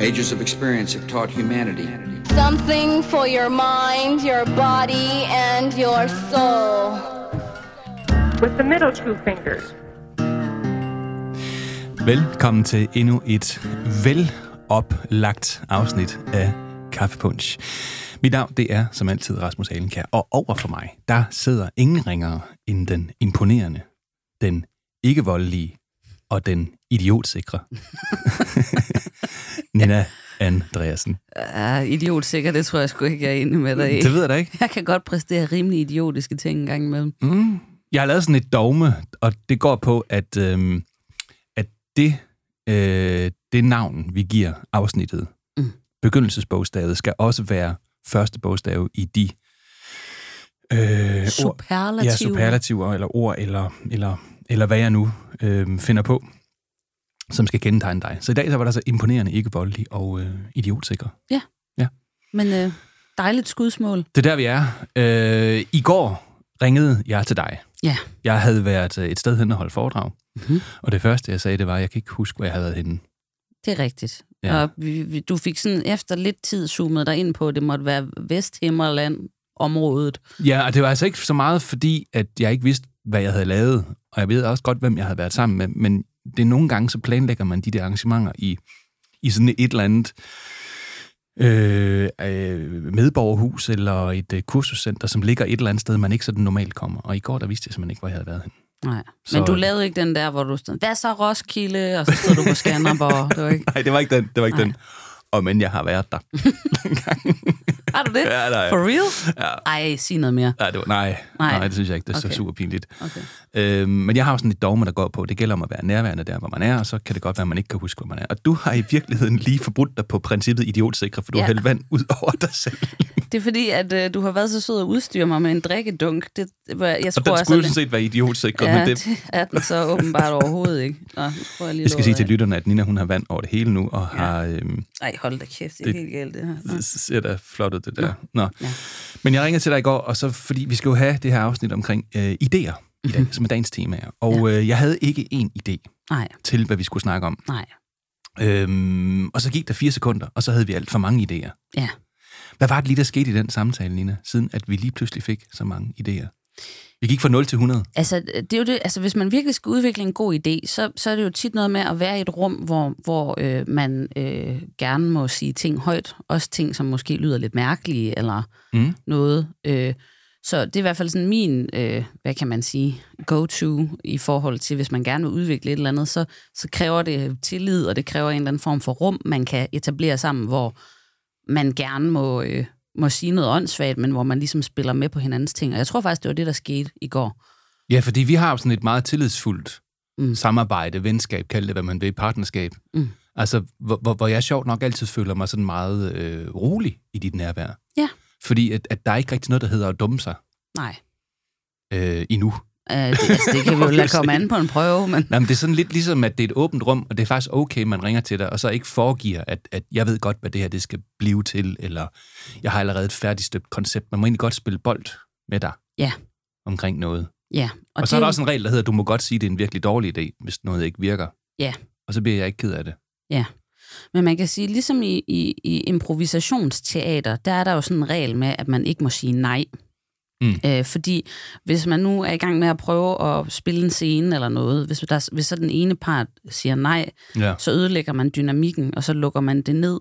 Ages of experience have taught humanity Something for your mind, your body, and your soul. with the middle two fingers. Velkommen til endnu et veloplagt afsnit af Kaffepunch. Mit navn, det er som altid Rasmus Alenkær, og over for mig, der sidder ingen ringere end den imponerende, den ikke voldelige og den idiotsikre. Nina Andreasen. Ja, idiot sikkert, det tror jeg sgu ikke, jeg er enig med dig i. Det ved jeg da ikke. Jeg kan godt præstere rimelig idiotiske ting en gang imellem. Mm. Jeg har lavet sådan et dogme, og det går på, at, øhm, at det, øh, det navn, vi giver afsnittet, Mm. begyndelsesbogstavet, skal også være første bogstav i de øh, ord, Superlativ. ja, superlativer, eller ord, eller, eller, eller hvad jeg nu øh, finder på, som skal kendetegne dig. Så i dag så var der så imponerende, ikke voldelig og øh, idiotsikker. Men øh, dejligt skudsmål. Det er der, vi er. Øh, I går ringede jeg til dig. Ja. Jeg havde været øh, et sted hen og holdt foredrag. Mhm. Og det første, jeg sagde, det var, at jeg kan ikke huske, hvor jeg havde været henne. Det er rigtigt. Ja. Ja. Og vi, vi, du fik sådan efter lidt tid zoomet dig ind på, at det måtte være Vesthimmerland området. Ja, og det var altså ikke så meget, fordi at jeg ikke vidste, hvad jeg havde lavet. Og jeg ved også godt, hvem jeg havde været sammen med. Men det er nogle gange, så planlægger man de der arrangementer i, i sådan et eller andet øh, øh, medborgerhus eller et øh, kursuscenter, som ligger et eller andet sted, man ikke sådan normalt kommer. Og i går, der vidste jeg simpelthen ikke, hvor jeg havde været henne. Nej. Så- Men du lavede ikke den der, hvor du stod, hvad så Roskilde? Og så stod du på Skanderborg. Det var ikke... Nej, det var ikke den. Det var ikke Nej. den. Og men jeg har været der. Har du det? Ja, er- For real? Ja. Ej, sig noget mere. Nej, det var, nej, nej. Nej. nej, det synes jeg ikke. Det er okay. Så super pinligt. Okay. Øhm, men jeg har jo sådan et dogme, der går på, det gælder om at være nærværende der, hvor man er, og så kan det godt være, at man ikke kan huske, hvor man er. Og du har i virkeligheden lige forbrudt dig på princippet idiotsikre, for du ja. Ja. har hældt vand ud over dig selv. Det er fordi, at øh, du har været så sød at udstyre mig med en drikkedunk. Det, jeg Og tror den også, skulle jo at sådan set være idiotsikret, ja, men det, det er den så åbenbart overhovedet ikke. Nå, jeg jeg skal sige til lytterne, at Nina hun har vand over det hele nu, og ja. har... Øhm, Ej, hold da kæft, det er Det- helt galt, det her. Nå. det ser da flot ud, det der. Nå. Nå. Ja. Men jeg ringede til dig i går, og så, fordi vi skal jo have det her afsnit omkring øh, idéer i dag, som er dagens tema. Og øh, jeg havde ikke én idé Nej, til, hvad vi skulle snakke om. nej. Øhm, og så gik der fire sekunder, og så havde vi alt for mange idéer. Ja. Hvad var det lige, der skete i den samtale, Nina, siden at vi lige pludselig fik så mange idéer? Vi gik fra 0 til 100. Altså, det er jo det, altså, hvis man virkelig skal udvikle en god idé, så, så er det jo tit noget med at være i et rum, hvor, hvor øh, man øh, gerne må sige ting højt. Også ting, som måske lyder lidt mærkelige, eller Mm. noget. Øh, så det er i hvert fald sådan min, øh, hvad kan man sige, go-to i forhold til, hvis man gerne vil udvikle et eller andet, så, så kræver det tillid, og det kræver en eller anden form for rum, man kan etablere sammen, hvor man gerne må, øh, må sige noget åndssvagt, men hvor man ligesom spiller med på hinandens ting. Og jeg tror faktisk, det var det, der skete i går. Ja, fordi vi har sådan et meget tillidsfuldt. Mm. samarbejde, venskab, kald det, hvad man vil, partnerskab. Mm. Altså, hvor, hvor, hvor jeg sjovt nok altid føler mig sådan meget øh, rolig i dit nærvær. Ja. Fordi at, at der er ikke rigtig noget, der hedder at dumme sig Nej. øh, endnu. Uh, det, altså, det kan vi jo lade komme an på en prøve, men Nej, men det er sådan lidt ligesom, at det er et åbent rum, og det er faktisk okay, man ringer til dig, og så ikke foregiver, at, at jeg ved godt, hvad det her det skal blive til, eller jeg har allerede et færdigstøbt koncept. Man må egentlig godt spille bold med dig Ja. omkring noget. ja. Og, og så er det der jo- også en regel, der hedder, at du må godt sige, at det er en virkelig dårlig idé, hvis noget ikke virker. Ja. Og så bliver jeg ikke ked af det. Men man kan sige, ligesom i, i, i improvisationsteater, der er der jo sådan en regel med, at man ikke må sige nej. Mm. Øh, fordi hvis man nu er i gang med at prøve at spille en scene eller noget, hvis, der, hvis så den ene part siger nej, Ja. så ødelægger man dynamikken, og så lukker man det ned.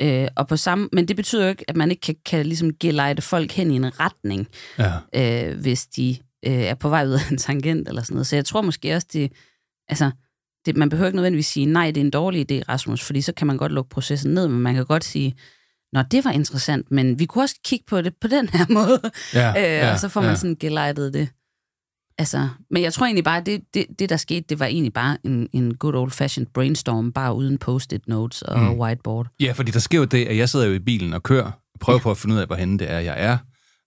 Øh, og på samme, men det betyder jo ikke, at man ikke kan, kan ligesom gelejte folk hen i en retning, ja. øh, hvis de øh, er på vej ud af en tangent eller sådan noget. Så jeg tror måske også, det, altså, det, man behøver ikke nødvendigvis sige, nej, det er en dårlig idé, Rasmus, fordi så kan man godt lukke processen ned, men man kan godt sige, nå, det var interessant, men vi kunne også kigge på det på den her måde, Ja, øh, ja, og så får man ja. sådan gelejtet det. Altså, men jeg tror egentlig bare, det, det, det der skete, det var egentlig bare en, en good old-fashioned brainstorm, bare uden post-it notes og mm. whiteboard. Ja, fordi der sker jo det, at jeg sidder jo i bilen og kører, og prøver ja. på at finde ud af, hvorhen det er, jeg er.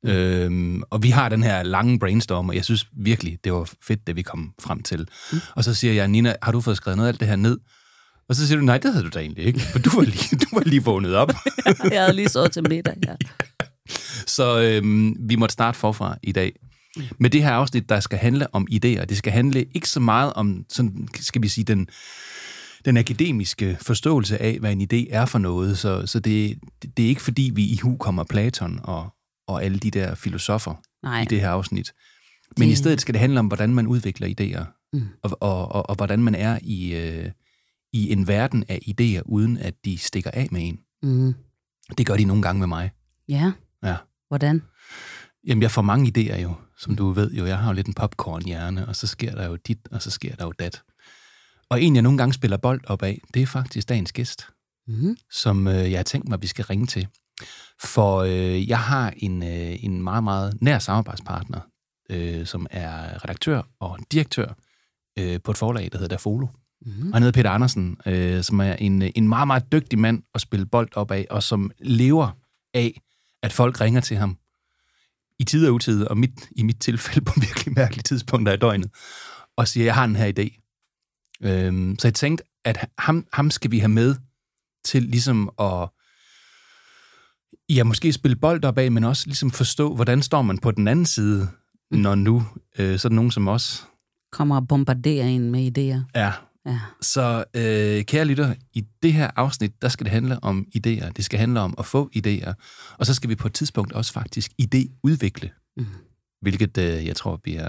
Mm. Øhm, og vi har den her lange brainstorm, og jeg synes virkelig, det var fedt, det vi kom frem til. Mm. Og så siger jeg, Nina, har du fået skrevet noget af alt det her ned? Og så siger du, nej, det havde du da egentlig ikke, for du var lige, du var lige vågnet op. jeg havde lige sovet til middag, ja. så øhm, vi måtte starte forfra i dag. med det her afsnit, der skal handle om idéer. Det skal handle ikke så meget om, sådan, skal vi sige, den, den akademiske forståelse af, hvad en idé er for noget. Så, så det, det er ikke fordi, vi i hu kommer Platon og, og alle de der filosofer Nej. i det her afsnit. Men Det- i stedet skal det handle om, hvordan man udvikler idéer, Mm. og, og, og, og hvordan man er i, øh, i en verden af idéer, uden at de stikker af med en. Mm. Det gør de nogle gange med mig. Ja. Ja. Hvordan? Jamen, jeg får mange idéer jo, som du ved jo. Jeg har jo lidt en popcorn-hjerne, og så sker der jo dit, og så sker der jo dat. Og en, jeg nogle gange spiller bold op af, det er faktisk dagens gæst, Mm. som øh, jeg har tænkt mig, at vi skal ringe til. For øh, jeg har en, øh, en meget, meget nær samarbejdspartner, øh, som er redaktør og direktør øh, på et forlag, der hedder Dafolo. Mm. Og hedder Peter Andersen, øh, som er en, en meget, meget dygtig mand at spille bold op af, og som lever af, at folk ringer til ham i tid og utid, og mit, i mit tilfælde på virkelig mærkelige tidspunkter i døgnet, og siger, jeg har den her idé. Øhm, så jeg tænkte, at ham, ham skal vi have med til ligesom at ja, måske spille bold op af, men også ligesom forstå, hvordan står man på den anden side, når nu øh, sådan nogen som os Kommer og bombarderer en med idéer. er Ja. så øh, kære lytter, i det her afsnit, der skal det handle om idéer. Det skal handle om at få idéer. Og så skal vi på et tidspunkt også faktisk idéudvikle. Mm. Hvilket øh, jeg tror bliver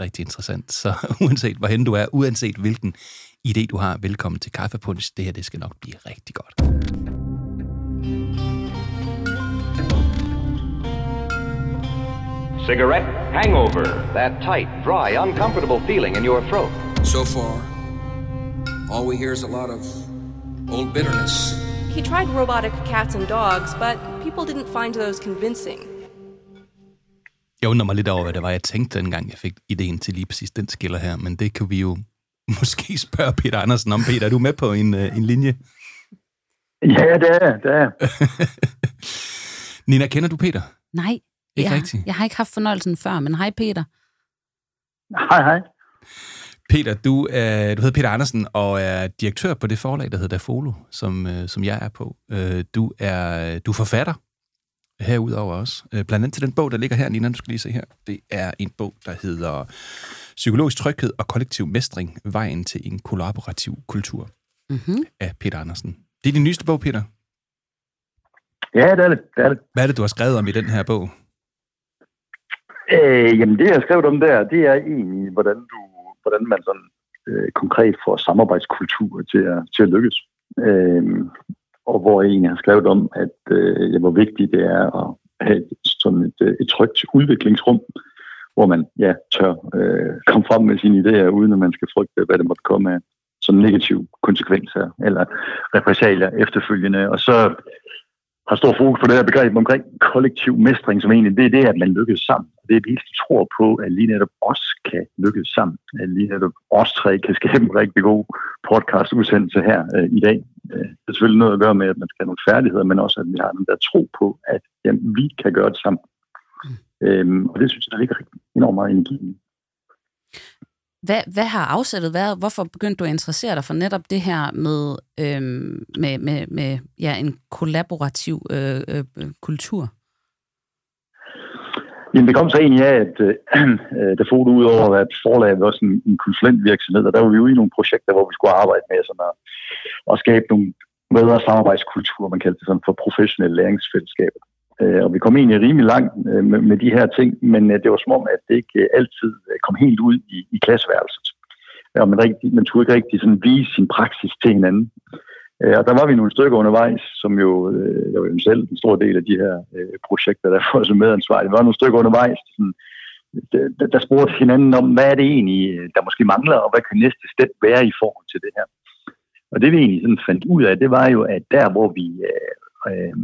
rigtig interessant. Så uanset hvorhen du er, uanset hvilken idé du har, velkommen til Kaffepunch. Det her, det skal nok blive rigtig godt. Cigarette hangover. That tight, dry, uncomfortable feeling in your throat. So far, all we hear is a lot of old bitterness. He tried robotic cats and dogs, but people didn't find those convincing. Jeg undrer mig lidt over, hvad det var, jeg tænkte, dengang jeg fik ideen til lige præcis den skiller her. Men det kan vi jo måske spørge Peter Andersen om. Peter, er du med på en, øh, en linje? Ja, det er det er. Nina, kender du Peter? Nej, Ikke jeg, rigtigt? jeg har ikke haft fornøjelsen før, men hej Peter. Hej, hej. Peter, du, er, du hedder Peter Andersen og er direktør på det forlag, der hedder Dafolo, som, øh, som jeg er på. Øh, Du er, du er forfatter herudover også. Øh, Blandt andet til den bog, der ligger her, Nina, du skal lige se her. Det er en bog, der hedder Psykologisk tryghed og kollektiv mestring. Vejen til en kollaborativ kultur Mm-hmm. af Peter Andersen. Det er din nyeste bog, Peter. Ja, det er det. det, er det. Hvad er det, du har skrevet om i den her bog? Øh, jamen, det jeg skrev om der, det er egentlig, hvordan, du, hvordan man sådan øh, konkret får samarbejdskultur til at, til at lykkes. Øh, og hvor jeg egentlig har skrevet om, at øh, hvor vigtigt det er at have et, sådan et, øh, et trygt udviklingsrum, hvor man ja, tør øh, komme frem med sine idéer, uden at man skal frygte, hvad det måtte komme af sådan negative konsekvenser eller repressalier efterfølgende. Og så har stor fokus på det her begreb omkring kollektiv mestring, som egentlig det er det, at man lykkes sammen. Det er, at vi tror på, at lige netop os kan lykkes sammen. At lige netop os tre kan skabe en rigtig god podcast-udsendelse her øh, i dag. Øh, det er selvfølgelig noget at gøre med, at man skal have nogle færdigheder, men også, at vi har den der tro på, at jamen, vi kan gøre det sammen. Øhm, og det synes jeg, der ligger rigtig enormt meget energi i. Hvad, hvad har afsættet været? Hvorfor begyndte du at interessere dig for netop det her med, øhm, med, med, med ja, en kollaborativ øh, øh, kultur? Jamen, det kom så egentlig af, at øh, øh der får ud over at forlaget var også en, en konsulentvirksomhed, og der var vi ude i nogle projekter, hvor vi skulle arbejde med sådan at, at skabe nogle bedre samarbejdskulturer, man kaldte det sådan for professionelle læringsfællesskaber. Øh, og vi kom egentlig rimelig langt øh, med, med de her ting, men øh, det var som om, at det ikke øh, altid øh, kom helt ud i, i klasseværelset. Øh, og man, rigtig, man turde ikke rigtig sådan vise sin praksis til hinanden. Øh, og der var vi nogle stykker undervejs, som jo, øh, jeg var jo selv en stor del af de her øh, projekter, der var som medansvar. Der var nogle stykker undervejs, sådan, der, der spurgte hinanden om, hvad er det egentlig, øh, der måske mangler, og hvad kan næste step være i forhold til det her. Og det vi egentlig sådan fandt ud af, det var jo, at der hvor vi, øh, øh,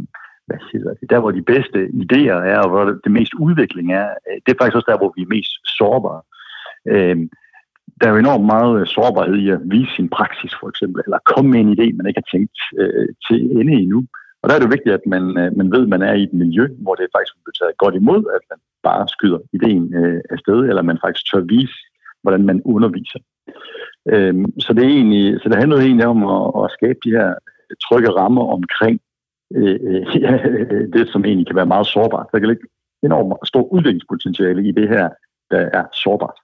hvad hedder det, der hvor de bedste idéer er, og hvor det mest udvikling er, øh, det er faktisk også der, hvor vi er mest sårbare. Øh, der er jo enormt meget øh, sårbarhed i at vise sin praksis, for eksempel, eller komme med en idé, man ikke har tænkt øh, til ende endnu. Og der er det vigtigt, at man, øh, man ved, at man er i et miljø, hvor det faktisk bliver taget godt imod, at man bare skyder ideen øh, afsted, eller man faktisk tør vise, hvordan man underviser. Øh, så det er egentlig, så det handler egentlig om at, at skabe de her øh, trygge rammer omkring øh, øh, ja, det, som egentlig kan være meget sårbart. Der kan ligge enormt stor udviklingspotentiale i det her der er sårbart.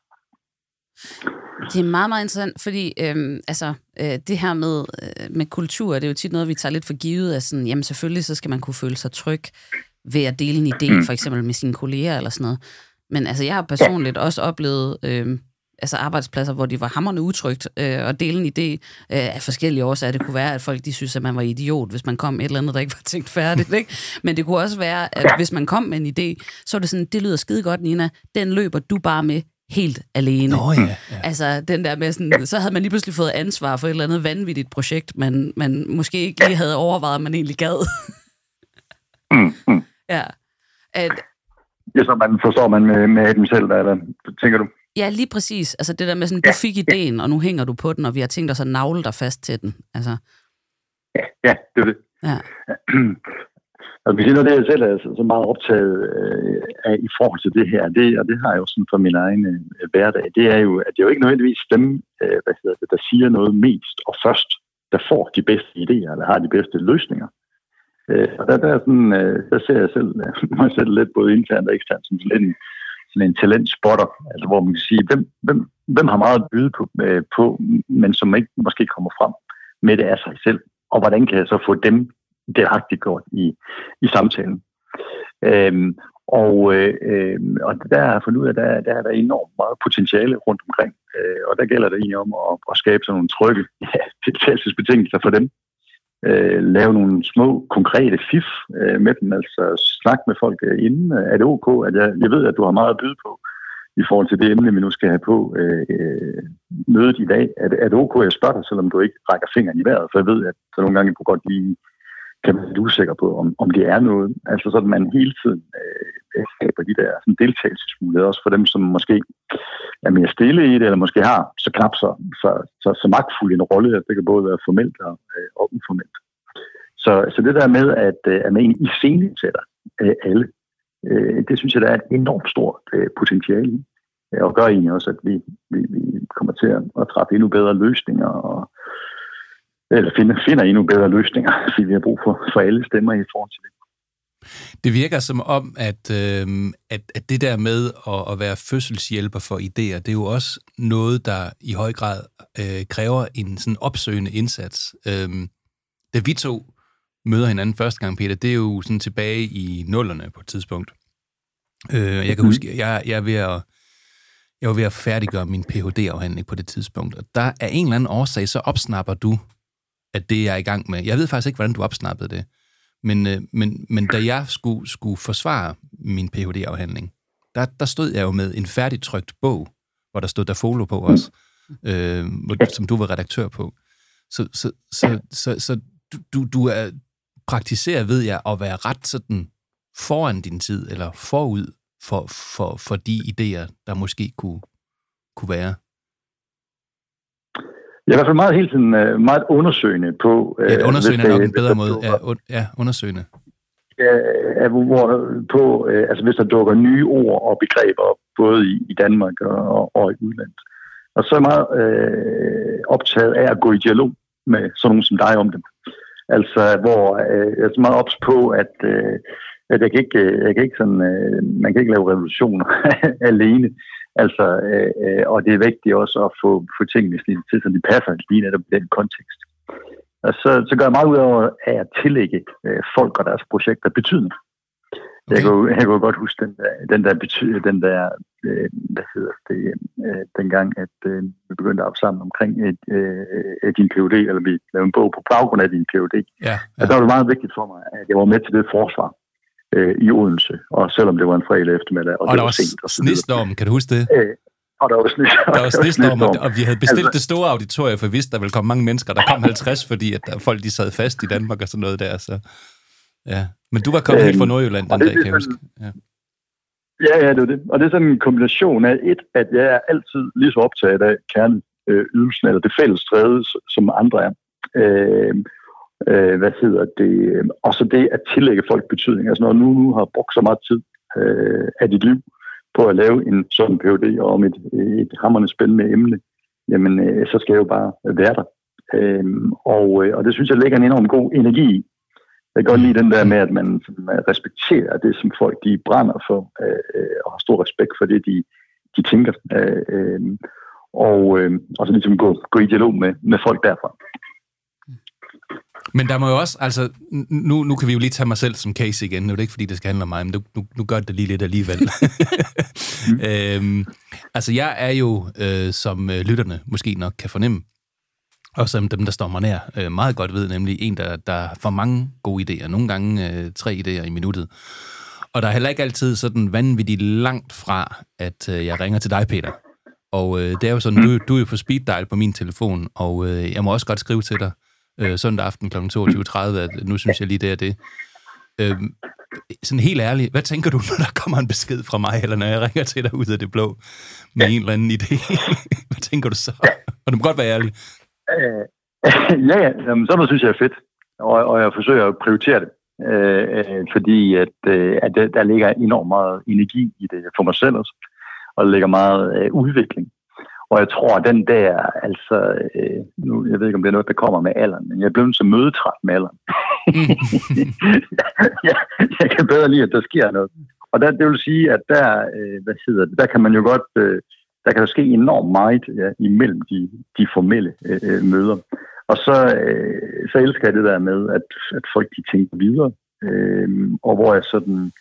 Det er meget, meget interessant, fordi øhm, altså, øh, det her med, øh, med kultur, det er jo tit noget, vi tager lidt for givet, at sådan, jamen selvfølgelig så skal man kunne føle sig tryg ved at dele en idé, for eksempel med sine kolleger eller sådan noget. Men altså, jeg har personligt også oplevet øh, altså arbejdspladser, hvor de var hammerne utrygt, øh, og dele en idé øh, af forskellige årsager. Det kunne være, at folk de synes, at man var idiot, hvis man kom med et eller andet, der ikke var tænkt færdigt. Ikke? Men det kunne også være, at hvis man kom med en idé, så var det sådan, det lyder skide godt, Nina, den løber du bare med helt alene. Nå ja, ja. Altså, den der med sådan, så havde man lige pludselig fået ansvar for et eller andet vanvittigt projekt, man, man måske ikke lige havde overvejet, at man egentlig gad. Mm, mm. ja. At, Ja, så man forstår man med, med dem selv, eller tænker du? Ja, lige præcis. Altså det der med sådan, du fik ideen, og nu hænger du på den, og vi har tænkt os at navle dig fast til den. Altså, Ja, ja det er det. ja. Og hvis noget af det, jeg selv er så, meget optaget øh, af i forhold til det her, det, og det har jeg jo sådan for min egen øh, hverdag, det er jo, at det er jo ikke nødvendigvis dem, øh, hvad hedder det, der siger noget mest og først, der får de bedste idéer, eller har de bedste løsninger. Og der, der, er sådan, der ser jeg selv, mig selv lidt både internt og eksternt som sådan en, sådan en talentspotter, altså hvor man kan sige, hvem, hvem, hvem har meget at byde på, øh, på, men som ikke måske kommer frem med det af sig selv, og hvordan kan jeg så få dem delagtigt gjort i, i samtalen. Øhm, og, øh, øh, og der har jeg fundet ud af, at der, der er der enormt meget potentiale rundt omkring. Øh, og der gælder det egentlig om at, at skabe sådan nogle trygge ja, deltagelsesbetingelser for dem. Øh, lave nogle små, konkrete fif øh, med dem, altså snakke med folk øh, inden. Er det ok, at jeg, jeg ved, at du har meget at byde på i forhold til det emne, vi nu skal have på øh, øh, mødet i dag. Er det, er det ok, at jeg spørger dig, selvom du ikke rækker fingeren i vejret? For jeg ved, at så nogle gange kunne godt lige kan man være usikker på, om, om det er noget. Altså sådan, at man hele tiden øh, øh, skaber de der sådan, deltagelsesmuligheder, også for dem, som måske er mere stille i det, eller måske har så knap så, så, så, så magtfuld en rolle, at det kan både være formelt og, øh, og uformelt. Så, så det der med, at, øh, at man egentlig iscenesætter øh, alle, øh, det synes jeg, der er et enormt stort øh, potentiale i. Og gør egentlig også, at vi, vi, vi kommer til at, at træffe endnu bedre løsninger og eller finder, finder endnu bedre løsninger, fordi vi har brug for, for alle stemmer i forhold til det. Det virker som om, at, øh, at, at det der med at, at være fødselshjælper for idéer, det er jo også noget, der i høj grad øh, kræver en sådan opsøgende indsats. Øh, da vi to møder hinanden første gang, Peter, det er jo sådan tilbage i nullerne på et tidspunkt. Øh, jeg kan huske, jeg, jeg er ved at jeg var ved at færdiggøre min Ph.D.-afhandling på det tidspunkt, og der er en eller anden årsag, så opsnapper du, at det jeg er i gang med. Jeg ved faktisk ikke, hvordan du opsnappede det, men, øh, men, men da jeg skulle, skulle forsvare min Ph.D.-afhandling, der, der stod jeg jo med en færdigtrykt bog, hvor der stod Dafolo på os, øh, som du var redaktør på. Så, så, så, så, så du, du, du er praktiserer, ved jeg, at være ret sådan foran din tid, eller forud for, for, for de idéer, der måske kunne, kunne være. Jeg er i hvert fald meget hele tiden øh, meget undersøgende på... øh, Ja, undersøgende er nok en bedre måde. Ja, un, ja undersøgende. Ja, hvor, på, øh, altså hvis der dukker nye ord og begreber op, både i, i Danmark og, og, og i udlandet. Og så er jeg meget øh, optaget af at gå i dialog med sådan nogen som dig om dem. Altså, hvor øh, jeg er så meget ops på, at, øh, at jeg kan ikke, øh, jeg kan ikke sådan, øh, man kan ikke lave revolutioner alene. Altså, øh, øh, og det er vigtigt også at få, få tingene til, til, så de passer lige netop i den kontekst. Og så, så gør jeg meget ud over af at tillægge øh, folk og deres projekter betydning. Okay. Jeg, kunne, jeg kunne godt huske den der, den der, bety, den der øh, hvad hedder det, øh, dengang, at øh, vi begyndte at arbejde sammen omkring et, øh, din PhD, eller vi lavede en bog på baggrund af din PhD. Ja, Og der var det meget vigtigt for mig, at jeg var med til det forsvar øh, i Odense, og selvom det var en fredag eftermiddag, og, og det der var sent. Og snestorm, kan du huske det? Øh, og der var snestorm. Der var snestorm, og, og vi havde bestilt Altså- det store auditorium, for vi vidste, der ville komme mange mennesker. Der kom 50, fordi at der, folk de sad fast i Danmark og sådan noget der. Så. Ja. Men du var kommet helt fra Øhm, Nordjylland den det dag, kan jeg huske. Ja. Ja, ja, det er det. Og det er sådan en kombination af et, at jeg er altid lige så optaget af kerneydelsen, eller det fælles stræde, som andre er. Øh, øh, hvad hedder det? Og så det at tillægge folk betydning. Altså når du nu, nu har brugt så meget tid øh, af dit liv på at lave en sådan PhD om et, et hammerne spændende emne, jamen øh, så skal jeg jo bare være der. Øh, og, øh, og det synes jeg lægger en enorm god energi i. Jeg kan godt lide den der med, at man respekterer det, som folk de brænder for, øh, og har stor respekt for det, de, de tænker. Øh, øh, og, øh, og så ligesom gå, gå i dialog med, med folk derfra. Men der må jo også, altså, nu, nu kan vi jo lige tage mig selv som case igen. Nu er det ikke, fordi det skal handle om mig, men nu, nu, nu gør det lige lidt alligevel. mm. øhm, altså, jeg er jo, øh, som øh, lytterne måske nok kan fornemme, og som dem, der står mig nær, øh, meget godt ved, nemlig en, der, der får mange gode idéer. Nogle gange øh, tre idéer i minuttet. Og der er heller ikke altid sådan vanvittigt langt fra, at øh, jeg ringer til dig, Peter. Og øh, det er jo sådan, du, du er jo på speed dial på min telefon, og øh, jeg må også godt skrive til dig øh, søndag aften kl. 22.30, at nu synes jeg lige, det er det. Øh, sådan helt ærligt, hvad tænker du, når der kommer en besked fra mig, eller når jeg ringer til dig ud af det blå med en eller anden idé? hvad tænker du så? Og du må godt være ærlig. Øh, ja, ja, jamen, sådan noget synes jeg er fedt, og, og jeg forsøger at prioritere det. Øh, øh, fordi at, øh, at der ligger enormt meget energi i det for mig selv også, og der ligger meget øh, udvikling. Og jeg tror, at den der, altså, øh, nu, jeg ved ikke, om det er noget, der kommer med alderen, men jeg blevet så mødetræt med alderen. jeg, jeg kan bedre lide, at der sker noget. Og der, det vil sige, at der, øh, hvad hedder det, der kan man jo godt, øh, der kan jo ske enormt meget ja, imellem de, de formelle øh, øh, møder. Og så, øh, så elsker jeg det der med, at, at folk de tænker videre, øh, og hvor jeg sådan,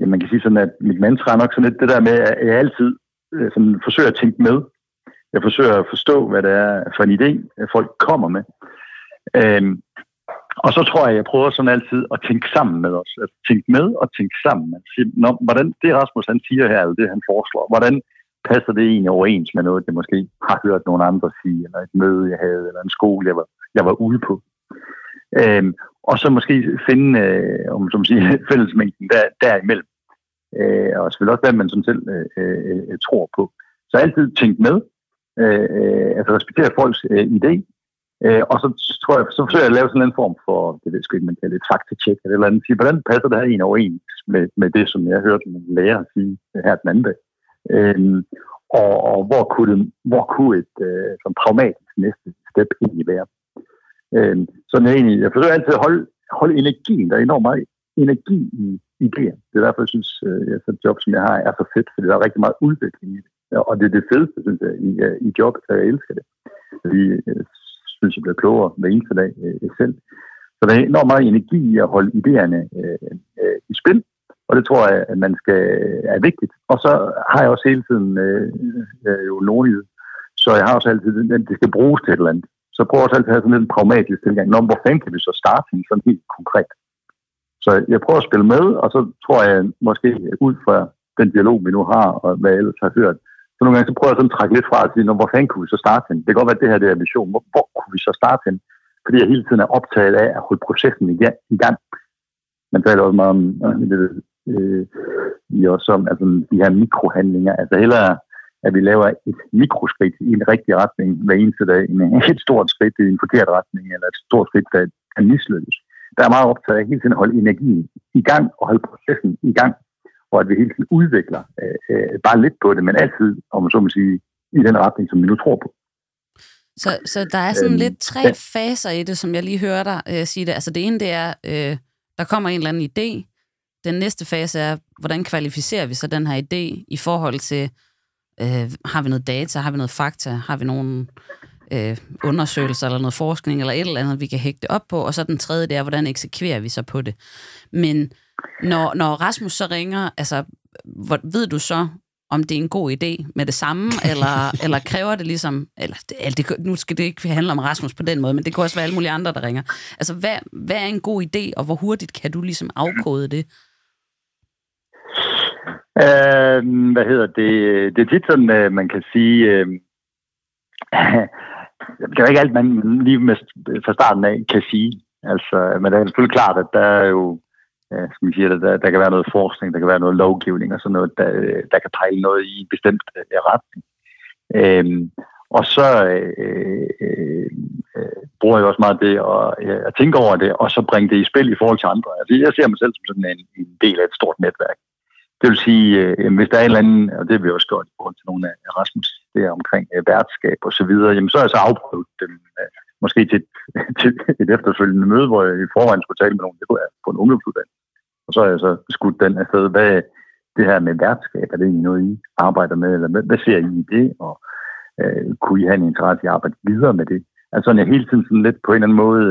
ja, man kan sige sådan, at mit mantra er nok sådan lidt det der med, at jeg altid øh, sådan, forsøger at tænke med. Jeg forsøger at forstå, hvad det er for en idé, folk kommer med. Øhm, og så tror jeg, jeg prøver sådan altid at tænke sammen med os. At tænke med og tænke sammen. At sige, Nå, hvordan det Rasmus han siger her, eller det han foreslår, hvordan passer det egentlig overens med noget, det måske har hørt nogen andre sige, eller et møde, jeg havde, eller en skole, jeg var, jeg var ude på. Øhm, og så måske finde, øh, om som siger, fællesmængden der, derimellem. Øh, og selvfølgelig også, hvad man sådan selv øh, øh, øh tror på. Så altid tænk med, øh, øh, altså respektere folks øh, idé, øh, og så tror jeg, så forsøger jeg at lave sådan en form for, det ved jeg ikke, man kalder det, faktatjek eller eller andet, sige, hvordan passer det her en overens med, med det, som jeg hørte min lærer sige her den anden dag. Øh, og, og hvor kunne, det, hvor kunne et øh, som pragmatisk næste step egentlig være? Øh, så jeg, egentlig, jeg forsøger altid at holde, holde energien. Der er enormt meget energi i idéer. Det er derfor, jeg synes, at et job, som jeg har, er så fedt, fordi der er rigtig meget udvikling i det. Og det er det fedeste, synes jeg, i, øh, i jobbet, så jeg elsker det. Fordi øh, jeg synes, jeg bliver klogere hver eneste dag øh, selv. Så der er enormt meget energi i at holde idéerne øh, øh, i spil, og det tror jeg, at man skal øh, er vigtigt. Og så har jeg også hele tiden øh, øh, jo nordlivet, så jeg har også altid, at det skal bruges til et eller andet. Så jeg prøver også altid at have sådan en pragmatisk tilgang. Nå, hvor fanden kan vi så starte sådan helt konkret? Så jeg prøver at spille med, og så tror jeg måske ud fra den dialog, vi nu har, og hvad jeg ellers har hørt, nogle gange så prøver jeg sådan at trække lidt fra og sige, hvor fanden kunne vi så starte hen? Det kan godt være, at det her det er vision. Hvor, hvor kunne vi så starte hen? Fordi jeg hele tiden er optaget af at holde processen i gang. Man taler også meget om, øh, vi øh, også om altså, de her mikrohandlinger. Altså hellere, at vi laver et mikroskridt i en rigtig retning hver eneste dag, end et stort skridt i en forkert retning, eller et stort skridt, der kan mislykkes. Der er meget optaget af hele tiden at holde energien i gang og holde processen i gang, og at vi hele tiden udvikler øh, øh, bare lidt på det, men altid, om man så må sige, i den retning, som vi nu tror på. Så, så der er sådan øhm, lidt tre ja. faser i det, som jeg lige hørte dig øh, sige det. Altså det ene, det er, øh, der kommer en eller anden idé, den næste fase er, hvordan kvalificerer vi så den her idé i forhold til, øh, har vi noget data, har vi noget fakta, har vi nogle øh, undersøgelser eller noget forskning eller et eller andet, vi kan hægte op på, og så den tredje, det er, hvordan eksekverer vi så på det. Men når, når Rasmus så ringer, altså, hvor, ved du så, om det er en god idé med det samme, eller, eller kræver det ligesom, eller det, det, nu skal det ikke handle om Rasmus på den måde, men det kan også være alle mulige andre, der ringer. Altså, hvad, hvad er en god idé, og hvor hurtigt kan du ligesom afkode det? Øh, hvad hedder det? Det er tit sådan, øh, man kan sige... Øh, det er ikke alt, man lige med, fra starten af kan sige. Altså, men det er selvfølgelig klart, at der er jo, ja, som vi siger, der, der kan være noget forskning, der kan være noget lovgivning og sådan noget, der, øh, der kan pege noget i en bestemt uh, retning. Øhm, og så øh, øh, øh, bruger jeg også meget det at, øh, at tænke over det, og så bringe det i spil i forhold til andre. Altså, jeg ser mig selv som sådan en, en del af et stort netværk. Det vil sige, øh, hvis der er en eller anden, og det vil vi også godt i forhold til nogle af Rasmus der omkring øh, værtskab og så videre, jamen så har jeg så afprøvet dem øh, måske til, til et efterfølgende møde, hvor jeg i forvejen skulle tale med nogen, det kunne jeg på en ungdomsuddannelse. Og så har jeg så skudt den afsted, hvad, det her med værtskab, er det egentlig noget, I arbejder med, eller hvad, hvad ser I i det, og øh, kunne I have en interesse i at arbejde videre med det? Altså sådan, jeg hele tiden sådan lidt på en eller anden måde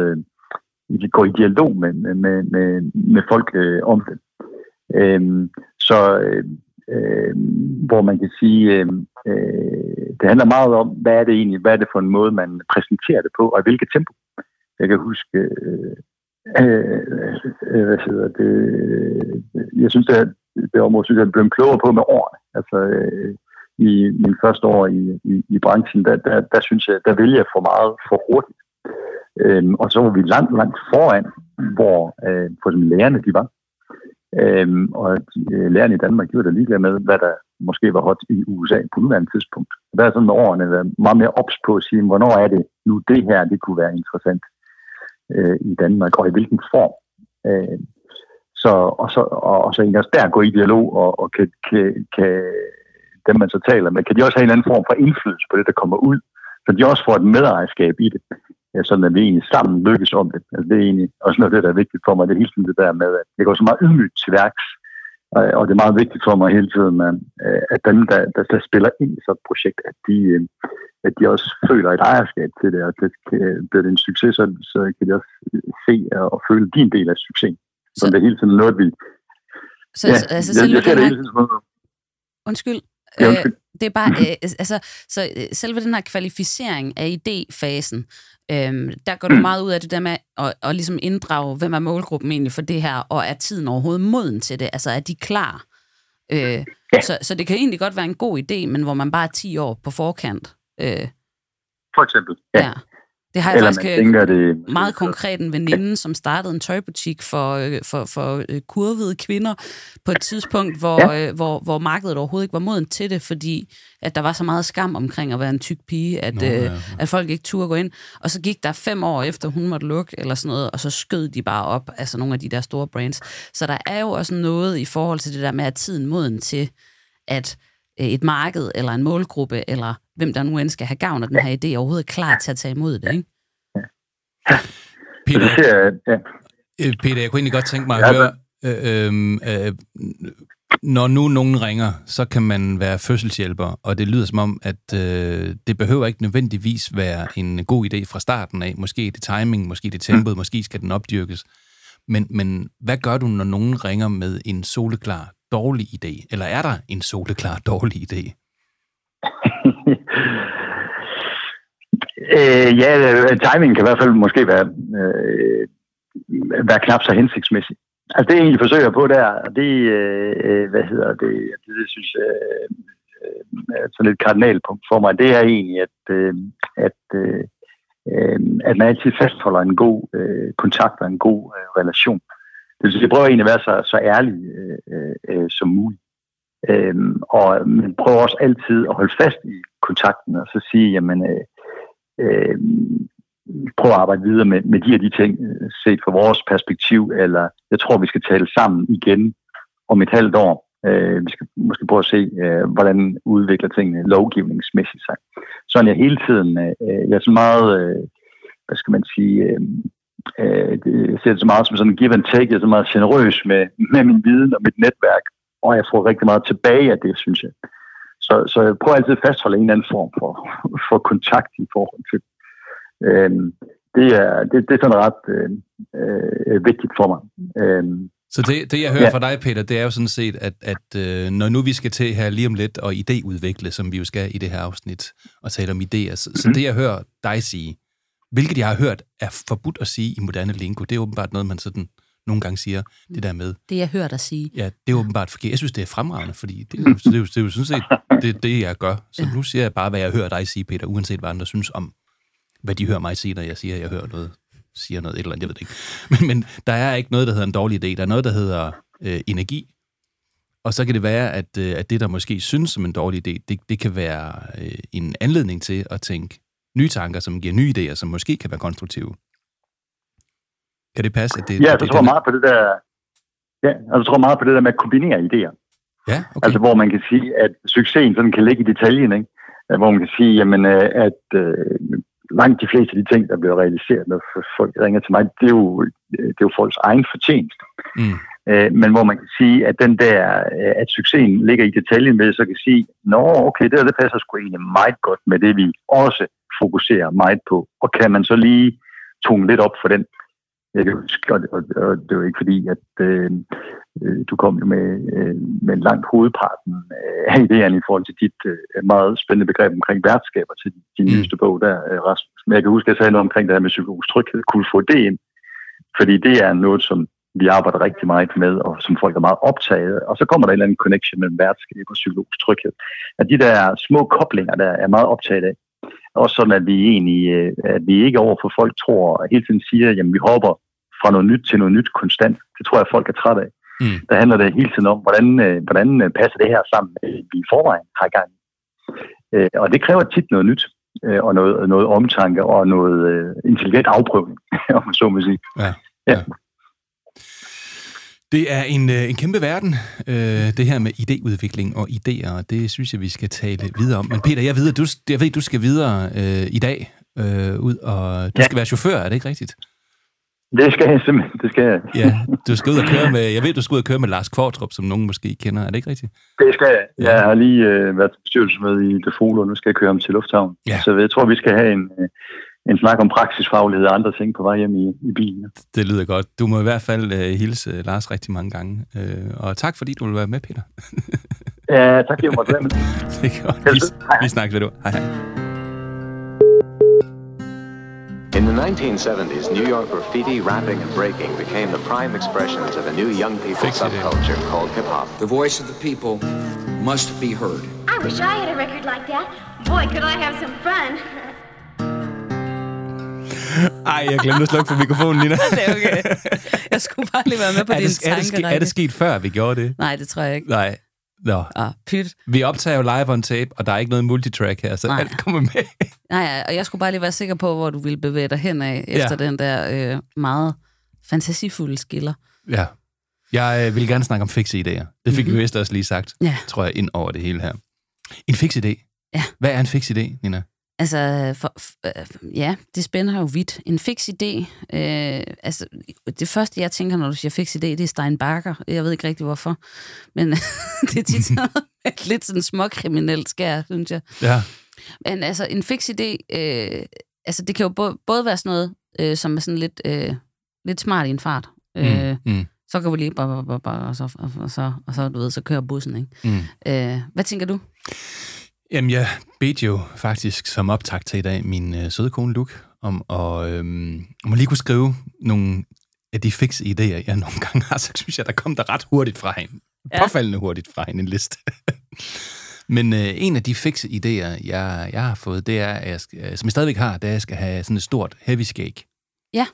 øh, går i dialog med, med, med, med, med folk øh, om det. Øh, så øh, øh, hvor man kan sige, øh, øh, det handler meget om, hvad er det egentlig, hvad er det for en måde, man præsenterer det på, og i hvilket tempo. Jeg kan huske, øh, Øh, øh, hvad hedder det, jeg synes, at det område, synes jeg, er blevet klogere på med årene. Altså, øh, i min første år i, i, i branchen, der, der, der synes jeg, der vælger jeg for meget for hurtigt. Øhm, og så var vi langt, langt foran, hvor øh, for eksempel lærerne de var. Øhm, og øh, lærerne i Danmark, de var da ligeglade med, hvad der måske var hot i USA på nuværende tidspunkt. Der er sådan med årene været meget mere ops på at sige, hvornår er det nu det her, det kunne være interessant øh, i Danmark, og i hvilken form. Øh, så, og, så, og, og så egentlig også der gå i dialog, og, og kan, kan, kan dem, man så taler med, kan de også have en eller anden form for indflydelse på det, der kommer ud, så de også får et medejerskab i det, ja, sådan at vi egentlig sammen lykkes om det. Altså, det er egentlig også noget af det, der er vigtigt for mig, det er hele tiden det der med, at jeg går så meget ydmygt til værks, og det er meget vigtigt for mig hele tiden, at dem, der, der, der spiller ind i sådan et projekt, at de, øh, at de også føler et ejerskab til det, og det, bliver det en succes, så, så kan de også se og føle din del af succesen. Så, så det er hele tiden noget, vi... Så, ja, altså, selve jeg, jeg den her... Undskyld. Ja, undskyld. Det er bare, øh, altså, så øh, selve den her kvalificering af idéfasen, øh, der går du meget ud af det der med at, at ligesom inddrage, hvem er målgruppen egentlig for det her, og er tiden overhovedet moden til det? Altså, er de klar? Øh, ja. så, så det kan egentlig godt være en god idé, men hvor man bare er 10 år på forkant. Øh, for eksempel, ja. ja. Det har jeg Eller faktisk øh, tænker, det, meget konkret en veninde, som startede en tøjbutik for, øh, for, for øh, kurvede kvinder på et tidspunkt, hvor, ja. hvor, hvor markedet overhovedet ikke var moden til det, fordi at der var så meget skam omkring at være en tyk pige, at, Nå, ja, ja. at folk ikke turde gå ind. Og så gik der fem år efter, hun måtte lukke, eller sådan noget, og så skød de bare op, altså nogle af de der store brands. Så der er jo også noget i forhold til det der med, at tiden moden til, at et marked, eller en målgruppe, eller hvem der nu end skal have gavn af den her idé, overhovedet er klar til at tage imod det, ikke? Peter. Øh, Peter, jeg kunne egentlig godt tænke mig at høre, øh, øhm, øh, når nu nogen ringer, så kan man være fødselshjælper, og det lyder som om, at øh, det behøver ikke nødvendigvis være en god idé fra starten af. Måske er det timing, måske er det tempoet, mm. måske skal den opdyrkes. Men, men hvad gør du, når nogen ringer med en soleklar dårlig idé? Eller er der en soleklar dårlig idé? øh, ja, timingen kan i hvert fald måske være, øh, være knap så hensigtsmæssig. Altså det, jeg egentlig forsøger på der, det, øh, hvad hedder det, det, det synes jeg øh, sådan et kardinalpunkt for mig, det er egentlig, at, øh, at, øh, øh, at man altid fastholder en god øh, kontakt og en god øh, relation. Altså, Det vil sige, jeg prøver egentlig at være så, så ærlig øh, øh, øh, som muligt. Øhm, og man prøver også altid at holde fast i kontakten og så sige, jamen, øh, øh, prøv at arbejde videre med, med de her de ting, øh, set fra vores perspektiv, eller jeg tror, vi skal tale sammen igen om et halvt år. Øh, vi skal måske prøve at se, øh, hvordan udvikler tingene lovgivningsmæssigt sig. Sådan jeg hele tiden, øh, øh, jeg er så meget, øh, hvad skal man sige, øh, øh, ser det så meget som sådan en give and take, jeg er så meget generøs med, med min viden og mit netværk, og jeg får rigtig meget tilbage af det, synes jeg. Så, så jeg prøver altid at fastholde en eller anden form for, for kontakt i forhold til øhm, det. Er, det, det er sådan ret øh, øh, vigtigt for mig. Øhm, så det, det, jeg hører ja. fra dig, Peter, det er jo sådan set, at, at øh, når nu vi skal til her lige om lidt og idéudvikle, som vi jo skal i det her afsnit, og tale om idéer, så, mm-hmm. så mhm. det, jeg hører dig sige, hvilket jeg har hørt er forbudt at sige i moderne lingo, det er åbenbart noget, man sådan nogle gange siger, det der med... Det, jeg hører dig sige. Ja, det er åbenbart forkert. Jeg synes, det er fremragende, fordi det er jo, det jo, det er jo sådan set det, det, jeg gør. Så ja. nu siger jeg bare, hvad jeg hører dig sige, Peter, uanset hvad andre synes om, hvad de hører mig sige, når jeg siger, at jeg hører noget, siger noget, et eller andet, jeg ved det ikke. Men, men der er ikke noget, der hedder en dårlig idé. Der er noget, der hedder øh, energi. Og så kan det være, at, øh, at det, der måske synes som en dårlig idé, det, det kan være øh, en anledning til at tænke nye tanker, som giver nye idéer, som måske kan være konstruktive. Kan det passe? At det, ja, jeg tror meget på det der, ja, jeg tror meget på det der med at kombinere idéer. Ja, okay. Altså, hvor man kan sige, at succesen sådan kan ligge i detaljen, ikke? Hvor man kan sige, jamen, øh, at øh, langt de fleste af de ting, der bliver realiseret, når folk ringer til mig, det er jo, det er jo folks egen fortjeneste. Mm. Øh, men hvor man kan sige, at den der, øh, at succesen ligger i detaljen med, så kan sige, nå, okay, det, der, det passer sgu egentlig meget godt med det, vi også fokuserer meget på. Og kan man så lige tone lidt op for den jeg kan huske, og, og, og det var ikke fordi, at øh, øh, du kom jo med, øh, med langt hovedparten af idéerne i forhold til dit øh, meget spændende begreb omkring værtskaber til din mm. nyeste bog der, øh, Rasmus. Men jeg kan huske, at jeg sagde noget omkring det her med psykologisk tryghed. Kunne få det ind? Fordi det er noget, som vi arbejder rigtig meget med, og som folk er meget optaget Og så kommer der en eller anden connection mellem værtskab og psykologisk tryghed. At de der små koblinger, der er meget optaget af, også sådan, at vi egentlig, øh, at vi ikke over for folk tror, og hele tiden siger, at vi hopper fra noget nyt til noget nyt konstant. Det tror jeg, folk er trætte af. Mm. Der handler det hele tiden om, hvordan, øh, hvordan øh, passer det her sammen, vi i forvejen har gang i. Og det kræver tit noget nyt, og noget, noget omtanke og noget intelligent afprøvning, om man så må sige. Ja. ja. ja. Det er en, en kæmpe verden, øh, det her med idéudvikling og idéer, og det synes jeg, vi skal tale videre om. Men Peter, jeg ved, at du, jeg ved, du skal videre øh, i dag øh, ud, og du ja. skal være chauffør, er det ikke rigtigt? Det skal jeg simpelthen, det skal jeg. ja, du skal ud og køre med, jeg ved, du skal ud og køre med Lars Kvartrup, som nogen måske kender, er det ikke rigtigt? Det skal jeg. Ja. Jeg har lige øh, været med i Defolo, og nu skal jeg køre ham til Lufthavn. Ja. Så jeg tror, vi skal have en, øh, en snak om praksisfaglighed og andre ting på vej hjem i, i bilen. Det lyder godt. Du må i hvert fald uh, hilse uh, Lars rigtig mange gange. Uh, og tak, fordi du vil være med, Peter. ja, tak, fordi du måtte være med. det er godt. Vi, vi snakkes ved du. Hej, hej. In the 1970s, New York graffiti, rapping, and breaking became the prime expressions of a new young people Fix subculture called hip hop. The voice of the people must be heard. I wish I had a record like that. Boy, could I have some fun. Ej, jeg glemte at slukke for mikrofonen, Nina. det er okay. Jeg skulle bare lige være med på er din det, er det, er det sket før, vi gjorde det? Nej, det tror jeg ikke. Nej. Nå. Ah, pyt. Vi optager jo live on tape, og der er ikke noget multitrack her, så Nej. alt kommer med. Nej, og jeg skulle bare lige være sikker på, hvor du ville bevæge dig hen af, efter ja. den der øh, meget fantasifulde skiller. Ja. Jeg øh, vil gerne snakke om fikse idéer. Det fik mm-hmm. vi vist også lige sagt, ja. tror jeg, ind over det hele her. En fix idé. Ja. Hvad er en fix idé, Nina? Altså, for, øh, ja, det spænder jo vidt. En fix idé, øh, altså, det første, jeg tænker, når du siger fix idé, det er Steinbacher. Jeg ved ikke rigtig, hvorfor. Men det er tit sådan lidt sådan småkriminelt skær, synes jeg. Ja. Men altså, en fix idé, øh, altså, det kan jo både, både være sådan noget, øh, som er sådan lidt, øh, lidt smart i en fart. Mm, øh, mm. Så kan vi lige, bare, bare, bare, og, så, og, så, og så, du ved, så kører bussen, ikke? Mm. Øh, hvad tænker du? Jamen, jeg bedte jo faktisk som optag til i dag min øh, søde kone Luke om at øhm, om at lige kunne skrive nogle af de fikse idéer, jeg nogle gange har, så synes jeg, der kom der ret hurtigt fra hende. Ja. Påfaldende hurtigt fra hende en liste. Men øh, en af de fikse idéer, jeg, jeg har fået, det er, at jeg skal, som jeg stadigvæk har, det er, at jeg skal have sådan et stort heavy skæg. Ja.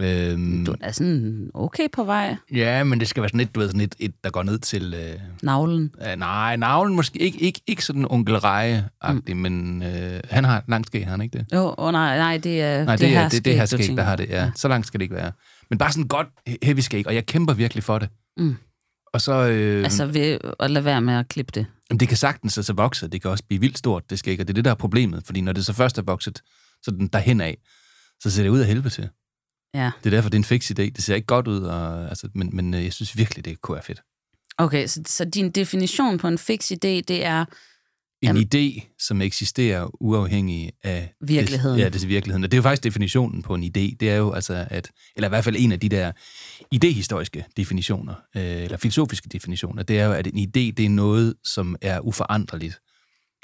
Øhm, du er sådan okay på vej. Ja, men det skal være sådan et, du ved, sådan et, et der går ned til... Øh, navlen? Øh, nej, navlen måske ikke, ikke, ikke sådan onkel Reje-agtig, mm. men øh, han har langt skæg, har han ikke det? Jo, oh, nej, nej, det er nej, det, det, er, det, det her skæg, der har det, ja. ja. Så langt skal det ikke være. Men bare sådan godt heavy skæg, og jeg kæmper virkelig for det. Mm. Og så... Øh, altså ved at lade være med at klippe det? Jamen, det kan sagtens altså vokse, det kan også blive vildt stort, det skæg, og det er det, der er problemet, fordi når det så først er vokset, så den derhen af, så ser det ud af helvede til. Ja. Det er derfor, det er en fix idé. Det ser ikke godt ud, og, altså, men, men øh, jeg synes virkelig, det kunne være fedt. Okay, så, så din definition på en fix idé, det er... En um, idé, som eksisterer uafhængig af... Virkeligheden. Det, ja, det er virkeligheden. Og det er jo faktisk definitionen på en idé. Det er jo altså, at... Eller i hvert fald en af de der idehistoriske definitioner, øh, eller filosofiske definitioner, det er jo, at en idé, det er noget, som er uforanderligt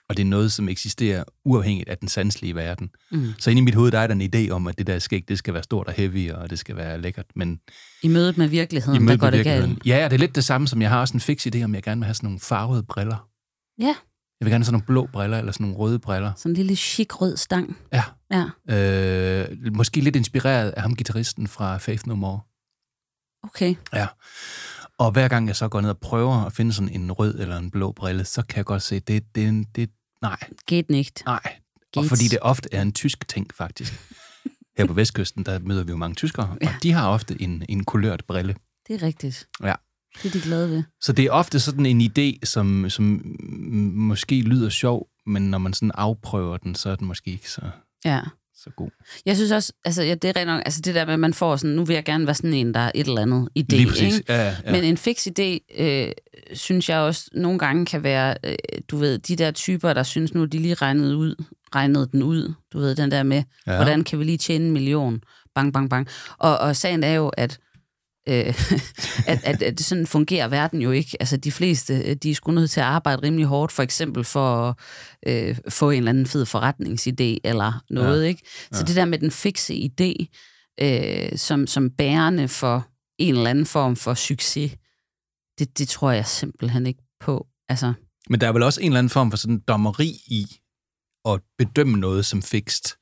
og det er noget, som eksisterer uafhængigt af den sanselige verden. Mm. Så inde i mit hoved, der er der en idé om, at det der skæg, det skal være stort og heavy, og det skal være lækkert, men... I mødet med virkeligheden, mødet der går det galt. Ja, det er lidt det samme, som jeg har også en fix idé om, jeg gerne vil have sådan nogle farvede briller. Ja. Jeg vil gerne have sådan nogle blå briller, eller sådan nogle røde briller. Sådan en lille chic rød stang. Ja. ja. Øh, måske lidt inspireret af ham, gitarristen fra Faith No More. Okay. Ja. Og hver gang jeg så går ned og prøver at finde sådan en rød eller en blå brille, så kan jeg godt se, det, det, det, Nej. Geht nicht. Nej. Geht. Og fordi det ofte er en tysk ting, faktisk. Her på Vestkysten, der møder vi jo mange tyskere, ja. og de har ofte en, en kulørt brille. Det er rigtigt. Ja. Det er de glade ved. Så det er ofte sådan en idé, som, som måske lyder sjov, men når man sådan afprøver den, så er den måske ikke så, ja. så god. Jeg synes også, altså ja, det er rent nok, altså det der med, at man får sådan, nu vil jeg gerne være sådan en, der er et eller andet idé, Lige præcis. ikke? Ja, ja. Men en fix idé, øh, synes jeg også nogle gange kan være, øh, du ved, de der typer, der synes nu, de lige regnede ud, regnede den ud, du ved, den der med, Ja. hvordan kan vi lige tjene en million, bang, bang, bang. Og, og sagen er jo, at øh, at, at, at sådan fungerer verden jo ikke. Altså de fleste, øh, de er sgu nødt til at arbejde rimelig hårdt, for eksempel for at øh, få en eller anden fed forretningsidé eller noget, Ja. ikke? Så Ja. det der med den fikse idé, øh, som, som bærende for en eller anden form for succes, det, det tror jeg simpelthen ikke på. Altså, Men der er vel også en eller anden form for sådan dommeri i at bedømme noget som fikst.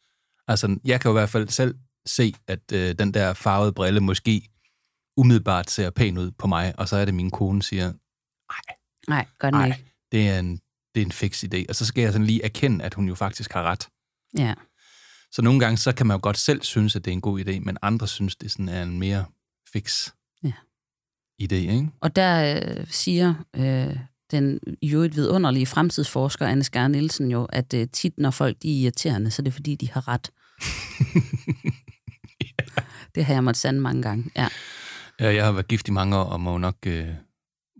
Altså, jeg kan jo i hvert fald selv se, at øh, den der farvede brille måske umiddelbart ser pæn ud på mig, og så er det, min kone siger, nej, gør den nej, ikke. det er en, det er en fix idé. Og så skal jeg sådan lige erkende, at hun jo faktisk har ret. Ja. Så nogle gange, så kan man jo godt selv synes, at det er en god idé, men andre synes, det sådan er en mere fix. Idé, ikke? Og der øh, siger øh, den jo et vidunderlige fremtidsforsker, Anne Skær Nielsen jo, at øh, tit, når folk de er irriterende, så er det fordi, de har ret. Det har jeg måttet sande mange gange, ja. Ja, jeg har været gift i mange år, og må nok, øh,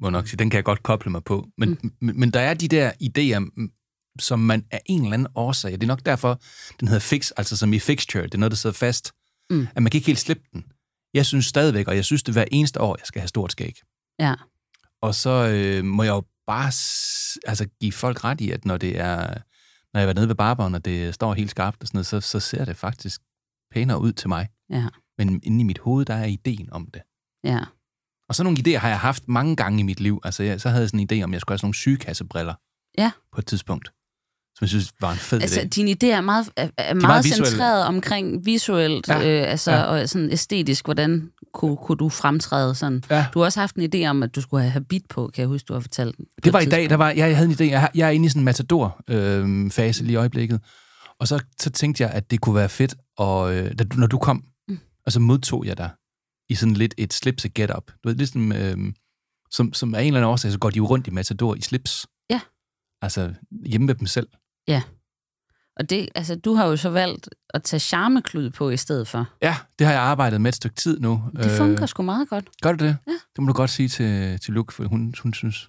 må nok sige, den kan jeg godt koble mig på. Men, mm. men, men der er de der idéer, som man af en eller anden årsag, det er nok derfor, den hedder fix, altså som i fixture, det er noget, der sidder fast, Mm. at man kan ikke helt slippe den. Jeg synes stadigvæk, og jeg synes det hver eneste år, jeg skal have stort skæg. Ja, Og så øh, må jeg jo bare altså, give folk ret i, at når det er, når jeg været nede ved barberen, og det står helt skarpt og sådan noget, så, så ser det faktisk pænere ud til mig. ja, Men inde i mit hoved, der er ideen om det. ja. Og sådan nogle idéer har jeg haft mange gange i mit liv. Altså, jeg, så havde jeg sådan en idé om, at jeg skulle have sådan nogle sygekassebriller Ja. på et tidspunkt, som jeg synes var en fed Altså, idé. din idé er meget, er, er meget meget visuelle. centreret omkring visuelt, Ja, øh, altså, ja. og sådan æstetisk, hvordan kunne, kunne du fremtræde sådan. Ja. Du har også haft en idé om, at du skulle have habit på, kan jeg huske, du har fortalt. på Det et var i dag, der var, jeg, havde en idé. Jeg, jeg er inde i sådan en matador-fase lige i øjeblikket. Og så, så tænkte jeg, at det kunne være fedt, og øh, da, når du kom, Mm. og så modtog jeg dig i sådan lidt et slips get up. Du ved, ligesom, øh, som, som af en eller anden årsag, så går de jo rundt i matador i slips. Ja. Altså hjemme med dem selv. Og det, altså, du har jo så valgt at tage charmeklud på i stedet for. Ja, det har jeg arbejdet med et stykke tid nu. Det fungerer sgu meget godt. Gør du det? Ja. Det må du godt sige til, til Luke, for hun, hun synes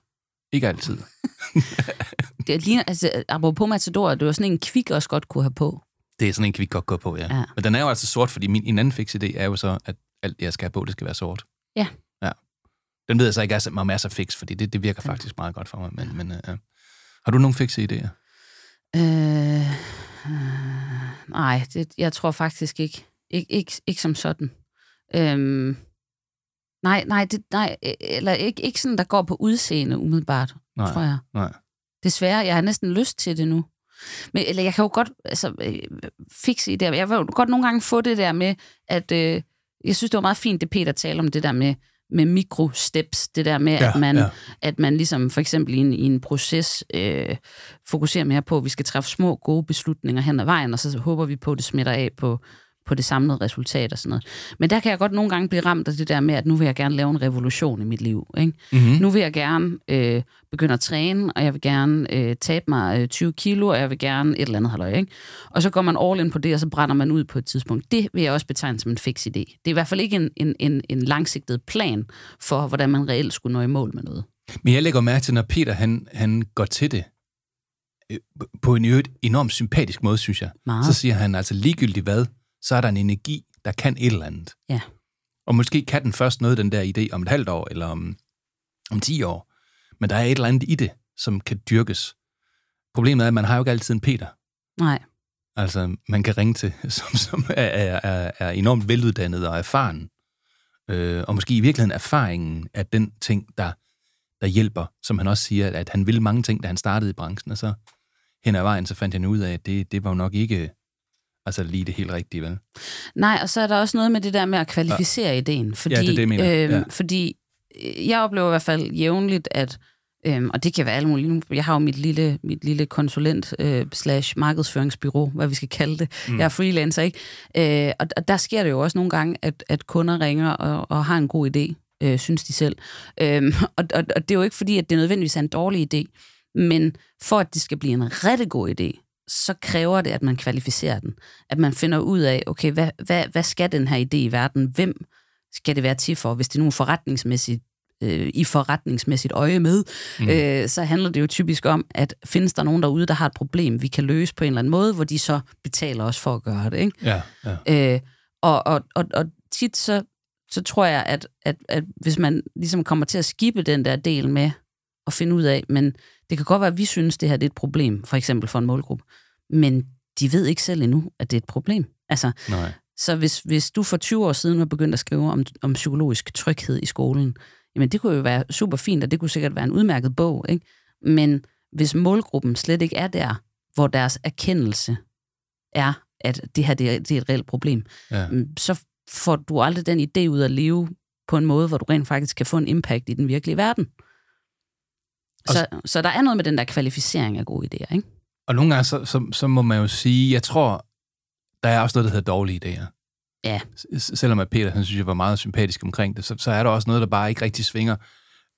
ikke altid. Det ligner, altså, apropos Matador, det var sådan en kvik også godt kunne have på. Det er sådan en, vi godt gå på, ja. Ja. Men den er jo altså sort, fordi min en anden fix idé er jo så, at alt, jeg skal have på, det skal være sort. Ja. Ja. Den ved jeg så ikke er, så- er så fix, fordi det, det virker faktisk meget godt for mig. Men, men uh, har du nogle fixe idéer? Øh, øh, nej, det, jeg tror faktisk ikke. Ik, ikke. Ikke som sådan. Øhm, nej, nej, det, nej, øh, eller ikke, ikke sådan, der går på udseende umiddelbart, Nej. tror jeg. Nej. Desværre, jeg har næsten lyst til det nu. Men, eller jeg kan jo godt altså, øh, fikse i det. Jeg vil jo godt nogle gange få det der med, at øh, jeg synes, det var meget fint, det Peter taler om, det der med, med mikrosteps, det der med, Ja, at, man, ja. at man ligesom for eksempel i en, i en proces øh, fokuserer mere på, at vi skal træffe små, gode beslutninger hen ad vejen, og så håber vi på, at det smitter af på, på det samlede resultat og sådan noget. Men der kan jeg godt nogle gange blive ramt af det der med, at nu vil jeg gerne lave en revolution i mit liv. Ikke? Mm-hmm. Nu vil jeg gerne øh, begynde at træne, og jeg vil gerne øh, tabe mig øh, 20 kilo, og jeg vil gerne et eller andet halløj, ikke? Og så går man all in på det, og så brænder man ud på et tidspunkt. Det vil jeg også betegne som en fix idé. Det er i hvert fald ikke en, en, en, en langsigtet plan for, hvordan man reelt skulle nå i mål med noget. Men jeg lægger mærke til, når Peter han, han går til det, øh, på en øvrigt enormt sympatisk måde, synes jeg. Meget. Så siger han altså ligegyldigt hvad, så er der en energi, der kan et eller andet. Ja. Og måske kan den først noget, den der idé, om et halvt år, eller om, om 10 år. Men der er et eller andet i det, som kan dyrkes. Problemet er, at man har jo ikke altid en Peter. Nej. Altså, man kan ringe til, som, som er, er, er, enormt veluddannet og erfaren. Øh, og måske i virkeligheden erfaringen er den ting, der, der hjælper. Som han også siger, at han ville mange ting, da han startede i branchen. Og så hen ad vejen, så fandt han ud af, at det, det var jo nok ikke altså lige det helt rigtige, vel? Nej, og så er der også noget med det der med at kvalificere ja. ideen. Fordi, Ja, det er det, jeg mener. øhm, Ja. Fordi øh, jeg oplever i hvert fald jævnligt, at Øhm, og det kan være alle mulige. Jeg har jo mit lille, mit lille konsulent øh, slash markedsføringsbyrå, hvad vi skal kalde det. Mm. Jeg er freelancer, ikke? Øh, og, og der sker det jo også nogle gange, at, at kunder ringer og, og har en god idé, øh, synes de selv. Øhm, og, og, og det er jo ikke fordi, at det nødvendigvis er en dårlig idé, men for at det skal blive en rigtig god idé, så kræver det, at man kvalificerer den. At man finder ud af, okay, hvad, hvad, hvad skal den her idé i verden? Hvem skal det være til for? Hvis det er nogen forretningsmæssigt øh, i forretningsmæssigt øje med, mm. øh, så handler det jo typisk om, at findes der nogen derude, der har et problem, vi kan løse på en eller anden måde, hvor de så betaler os for at gøre det. Ikke? Ja, ja. Øh, og, og, og, og tit så, så tror jeg, at, at, at hvis man ligesom kommer til at skippe den der del med at finde ud af, men det kan godt være, at vi synes, det her det er et problem, for eksempel for en målgruppe, men de ved ikke selv endnu, at det er et problem. Altså, Nej. så hvis, hvis du for 20 år siden var begyndt at skrive om, om psykologisk tryghed i skolen, jamen det kunne jo være super fint, og det kunne sikkert være en udmærket bog, ikke? Men hvis målgruppen slet ikke er der, hvor deres erkendelse er, at det her det er, det er et reelt problem, Ja. mm, så får du aldrig den idé ud at leve på en måde, hvor du rent faktisk kan få en impact i den virkelige verden. Så, så der er noget med den der kvalificering af gode idéer, ikke? Og nogle gange, så, så, så må man jo sige, jeg tror, der er også noget, der hedder dårlige idéer. Ja. Selvom at Peter, han synes, jeg var meget sympatisk omkring det, så, så er der også noget, der bare ikke rigtig svinger.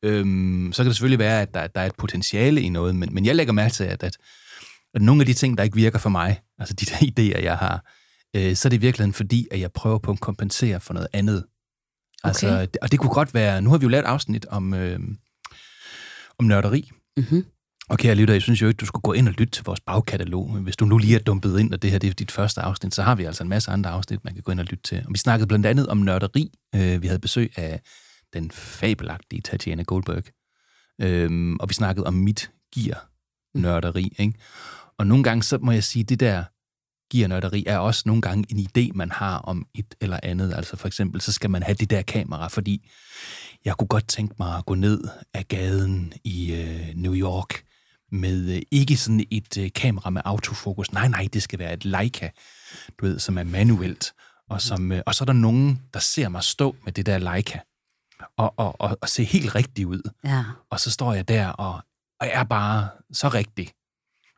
Øhm, så kan det selvfølgelig være, at der, der er et potentiale i noget, men, men jeg lægger mærke til, at, at, at nogle af de ting, der ikke virker for mig, altså de der idéer, jeg har, øh, så er det i virkeligheden fordi, at jeg prøver på at kompensere for noget andet. Altså, Okay. det, og det kunne godt være, nu har vi jo lavet et afsnit om, øh, om nørderi, Mm-hmm. og kære lytter, jeg synes jo ikke, du skulle gå ind og lytte til vores bagkatalog. Hvis du nu lige er dumpet ind, og det her det er dit første afsnit, så har vi altså en masse andre afsnit, man kan gå ind og lytte til. Og vi snakkede blandt andet om nørderi. Øh, vi havde besøg af den fabelagtige Tatiana Goldberg. Øhm, og vi snakkede om mit gear nørderi. Ikke? Og nogle gange, så må jeg sige, det der gear nørderi er også nogle gange en idé, man har om et eller andet. Altså for eksempel, så skal man have det der kamera, fordi jeg kunne godt tænke mig at gå ned ad gaden i øh, New York med øh, ikke sådan et øh, kamera med autofokus. Nej, nej, det skal være et Leica, du ved, som er manuelt. Og, som, øh, og så er der nogen, der ser mig stå med det der Leica og, og, og, og se helt rigtig ud. Ja. Og så står jeg der og, og er bare så rigtig.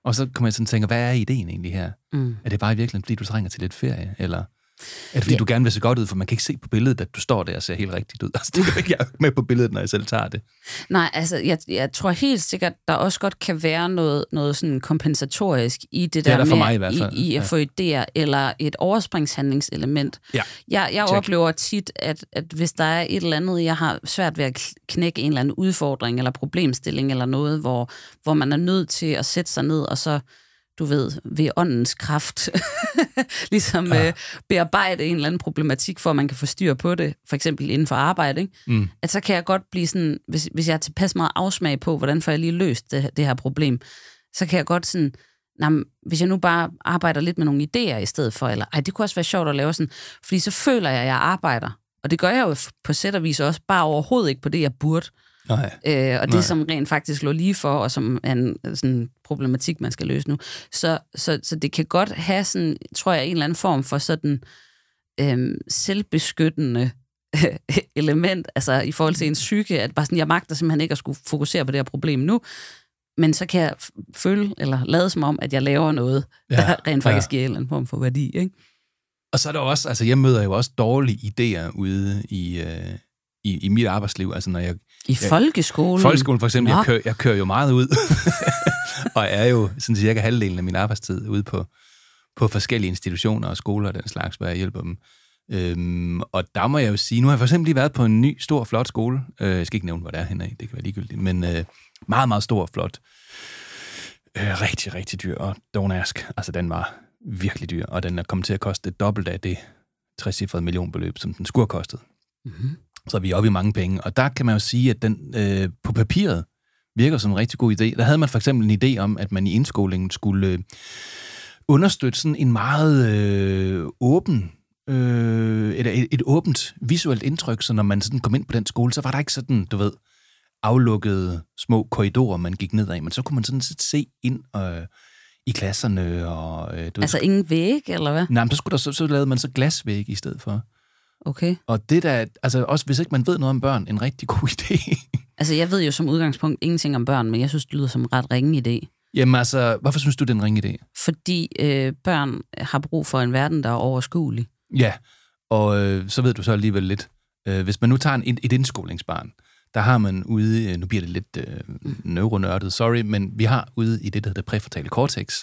Og så kommer jeg sådan og tænker, hvad er ideen egentlig her? Mm. Er det bare i virkeligheden, fordi du trænger til lidt ferie? Eller er det fordi, Ja. du gerne vil se godt ud, for man kan ikke se på billedet, at du står der og ser helt rigtigt ud? Altså, det kan jeg ikke jeg med på billedet, når jeg selv tager det. Nej, altså, jeg, jeg tror helt sikkert, der også godt kan være noget, noget sådan kompensatorisk i det Det der er der for med mig i hvert fald. i, i at Ja. få idéer, eller et overspringshandlingselement. Ja. Jeg, jeg Check. oplever tit, at, at hvis der er et eller andet, jeg har svært ved at kn- knække en eller anden udfordring, eller problemstilling, eller noget, hvor, hvor man er nødt til at sætte sig ned, og så du ved, ved åndens kraft, ligesom ja. øh, bearbejde en eller anden problematik, for at man kan få styr på det, for eksempel inden for arbejde, ikke? Mm. at så kan jeg godt blive sådan, hvis, hvis jeg har tilpas meget afsmag på, hvordan får jeg lige løst det, det her problem, så kan jeg godt sådan, nah, men hvis jeg nu bare arbejder lidt med nogle idéer i stedet for, eller ej, det kunne også være sjovt at lave sådan, fordi så føler jeg, at jeg arbejder. Og det gør jeg jo på sæt og vis også, bare overhovedet ikke på det, jeg burde. Nej. Øh, og det, Nej. som rent faktisk lå lige for, og som er en sådan, problematik, man skal løse nu. Så, så, så det kan godt have sådan, tror jeg, en eller anden form for sådan øhm, selvbeskyttende element, altså i forhold til ens psyke, at bare sådan, jeg magter simpelthen ikke at skulle fokusere på det her problem nu, men så kan jeg føle, eller lade som om, at jeg laver noget, ja, der rent faktisk ja. giver en eller anden form for værdi, ikke? Og så er der også, altså jeg møder jo også dårlige idéer ude i, øh, i, i mit arbejdsliv. Altså når jeg... I Ja. folkeskolen? Folkeskolen for eksempel, Nå. jeg kører, jeg kører jo meget ud, og er jo sådan cirka halvdelen af min arbejdstid ude på, på forskellige institutioner og skoler og den slags, hvor jeg hjælper dem. Øhm, og der må jeg jo sige, nu har jeg for eksempel lige været på en ny, stor, flot skole. Øh, jeg skal ikke nævne, hvor det er henne det kan være ligegyldigt, men øh, meget, meget stor og flot. Øh, rigtig, rigtig dyr, og don't ask. Altså, den var virkelig dyr, og den er kommet til at koste dobbelt af det 60 millionbeløb, som den skulle have kostet. Mm-hmm. Så er vi oppe i mange penge. Og der kan man jo sige, at den øh, på papiret virker som en rigtig god idé. Der havde man for eksempel en idé om, at man i indskolingen skulle øh, understøtte sådan en meget øh, åben, øh, et, et, et åbent visuelt indtryk, så når man sådan kom ind på den skole, så var der ikke sådan, du ved, aflukkede små korridorer, man gik ned ad, men så kunne man sådan set se ind øh, i klasserne. Og, øh, du ved, Altså ingen væg, eller hvad? Nej, men så, skulle der, så, så lavede man så glasvæg i stedet for. Okay. Og det der, altså også hvis ikke man ved noget om børn, en rigtig god idé. Altså, jeg ved jo som udgangspunkt ingenting om børn, men jeg synes, det lyder som en ret ringe idé. Jamen altså, hvorfor synes du, det er en ringe idé? Fordi øh, børn har brug for en verden, der er overskuelig. Ja, og øh, så ved du så alligevel lidt. Øh, hvis man nu tager en, et indskolingsbarn, der har man ude, nu bliver det lidt øh, neuronørdet, sorry, men vi har ude i det, der hedder præfrontale cortex,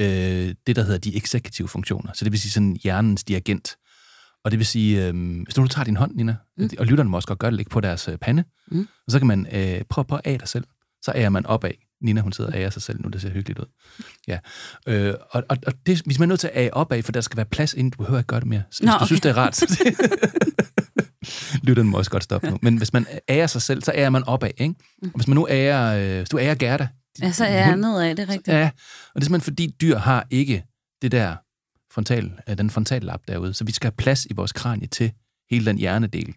øh, det, der hedder de executive funktioner. Så det vil sige sådan hjernens dirigent. Og det vil sige, øh, hvis du nu tager din hånd, Nina, mm. og lytterne må også godt gøre det, lægge på deres øh, pande, Mm. og så kan man øh, prøve, prøve at af dig selv. Så er man opad. Nina, hun sidder og ærer sig selv nu, det ser hyggeligt ud. Ja. Øh, og, og, og det, vi er nødt til at af opad, for der skal være plads inden. Du behøver ikke gøre det mere. Hvis Nå, du okay. synes, det er rart. så Lytterne må også godt stoppe nu. Men hvis man ærer sig selv, så ærer man opad, ikke? Og hvis man nu ærer, øh, hvis du ærer Gerda, Ja, så er jeg nedad, det er rigtigt. Ja, og det er simpelthen fordi dyr har ikke det der frontal, øh, den frontallap derude, så vi skal have plads i vores kranie til hele den hjernedel.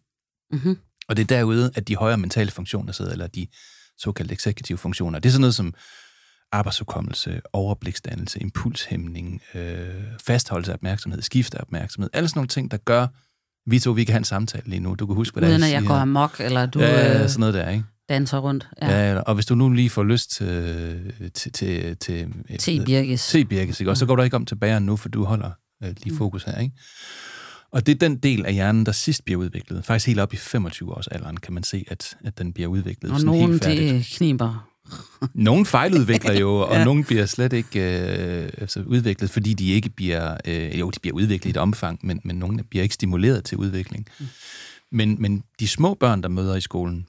Mhm. Og det er derude, at de højere mentale funktioner sidder, eller de såkaldte eksekutive funktioner. Det er sådan noget som arbejdsudkommelse, overbliksdannelse, impulshæmning, øh, fastholdelse af opmærksomhed, skifte af opmærksomhed. Alle sådan nogle ting, der gør, vi to vi kan have en samtale lige nu. Du kan huske, hvad Uden det at er, jeg går amok, eller du ja, øh, sådan noget der, ikke? Danser rundt. Ja. Ja. og hvis du nu lige får lyst til, til, til, til Te Birkes. Te Birkes, ikke? Og så går du ikke om til bageren nu, for du holder øh, lige Mm. fokus her, ikke? Og det er den del af hjernen, der sidst bliver udviklet. Faktisk helt op i 25 års alderen kan man se, at, at den bliver udviklet. Og nogen, helt færdigt. det kniber. Nogle fejludvikler jo, og Ja. nogle bliver slet ikke øh, altså udviklet, fordi de ikke bliver, øh, jo, de bliver udviklet i et omfang, men, men nogle bliver ikke stimuleret til udvikling. Mm. Men, men de små børn, der møder i skolen,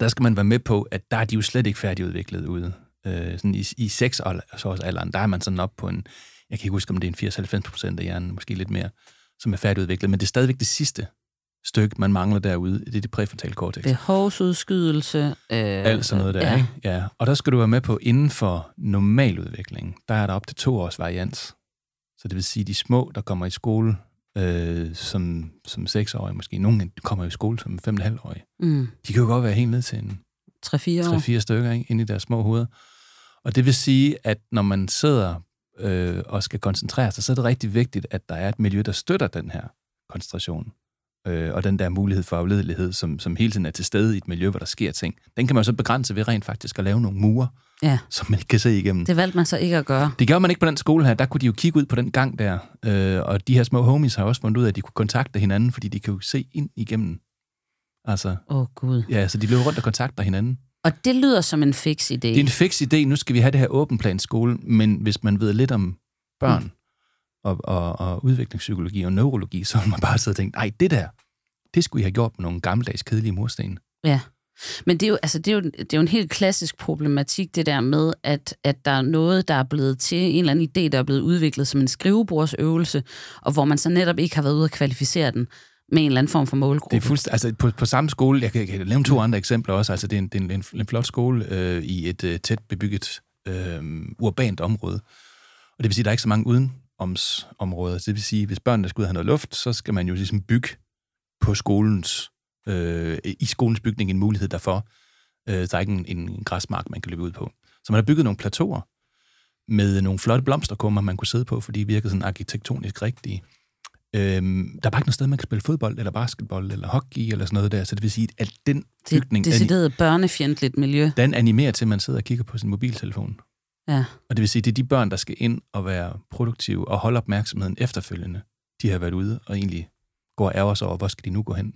der skal man være med på, at der er de jo slet ikke færdigudviklet ude. Øh, sådan i, I 6 års alderen, der er man sådan op på en, jeg kan ikke huske, om det er en 80-90 procent af hjernen, måske lidt mere, som er færdigudviklet, men det er stadigvæk det sidste stykke, man mangler derude, det er det præfrontale cortex. Behovsudskydelse. Øh, Alt sådan noget der, ja. ikke? Ja. Og der skal du være med på, inden for normal udvikling, der er der op til to års varians. Så det vil sige, de små, der kommer i skole øh, som, som seksårige måske, nogle kommer i skole som fem og et halvt årige. Mm. De kan jo godt være helt ned til en 3-4 år. 3-4 stykker ikke? inde i deres små hoveder. Og det vil sige, at når man sidder øh, og skal koncentrere sig, så er det rigtig vigtigt, at der er et miljø, der støtter den her koncentration. Øh, og den der mulighed for afledelighed, som, som hele tiden er til stede i et miljø, hvor der sker ting. Den kan man så begrænse ved rent faktisk at lave nogle mure, Ja, som man ikke kan se igennem. det valgte man så ikke at gøre. Det gjorde man ikke på den skole her. Der kunne de jo kigge ud på den gang der. Øh, og de her små homies har også fundet ud af, at de kunne kontakte hinanden, fordi de kan jo se ind igennem. Altså, oh, Gud. ja, så de blev rundt og kontakter hinanden. Og det lyder som en fix idé. Det er en fix idé. Nu skal vi have det her åben plan skole, men hvis man ved lidt om børn mm. og, og, og udviklingspsykologi og neurologi, så vil man bare sidde og tænke, nej, det der, det skulle I have gjort med nogle gammeldags kedelige mursten. Ja. Men det er, jo, altså, det, er jo, det er jo en helt klassisk problematik, det der med, at, at der er noget, der er blevet til, en eller anden idé, der er blevet udviklet som en skrivebordsøvelse, og hvor man så netop ikke har været ude at kvalificere den med en eller anden form for målgruppe. Det er fuldstændig, altså på, på samme skole, jeg kan, jeg kan nævne to andre eksempler også, altså det er en, det er en, en, en flot skole øh, i et øh, tæt bebygget øh, urbant område. Og det vil sige, at der er ikke så mange udenomsområder. Så det vil sige, hvis børnene skal ud og have noget luft, så skal man jo ligesom bygge på skolens, øh, i skolens bygning en mulighed derfor. Øh, der er ikke en, en græsmark, man kan løbe ud på. Så man har bygget nogle plateauer med nogle flotte blomsterkummer, man kunne sidde på, for de virker sådan arkitektonisk rigtige. Øhm, der er bare ikke noget sted, man kan spille fodbold, eller basketball, eller hockey, eller sådan noget der. Så det vil sige, at den det er bygning, et decideret børnefjendtligt miljø. den animerer til, at man sidder og kigger på sin mobiltelefon. Ja. Og det vil sige, det er de børn, der skal ind og være produktive og holde opmærksomheden efterfølgende. De har været ude og egentlig går og ærger sig over, hvor skal de nu gå hen.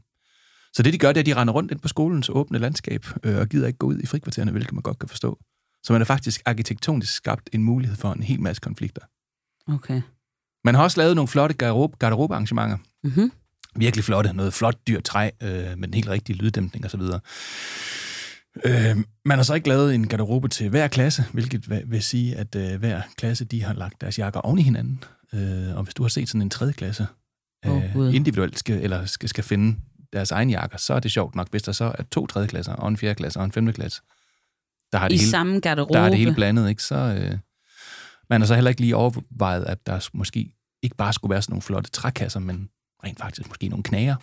Så det, de gør, det er, at de render rundt ind på skolens åbne landskab øh, og gider ikke gå ud i frikvartererne, hvilket man godt kan forstå. Så man har faktisk arkitektonisk skabt en mulighed for en hel masse konflikter. Okay. Man har også lavet nogle flotte garderobe, garderobearrangementer. Mm-hmm. Virkelig flotte. Noget flot dyrt træ øh, med den helt rigtige lyddæmpning osv. Øh, man har så ikke lavet en garderobe til hver klasse, hvilket vil, sige, at øh, hver klasse de har lagt deres jakker oven i hinanden. Øh, og hvis du har set sådan en tredje klasse øh, Gud. individuelt skal, eller skal, skal finde deres egen jakker, så er det sjovt nok, hvis der så er to tredje klasser, og en fjerde klasse og en femte klasse. Der har I det hele, samme garderobe. der er det hele blandet, ikke? Så øh, man har så heller ikke lige overvejet, at der måske ikke bare skulle være sådan nogle flotte trækasser, men rent faktisk måske nogle knager.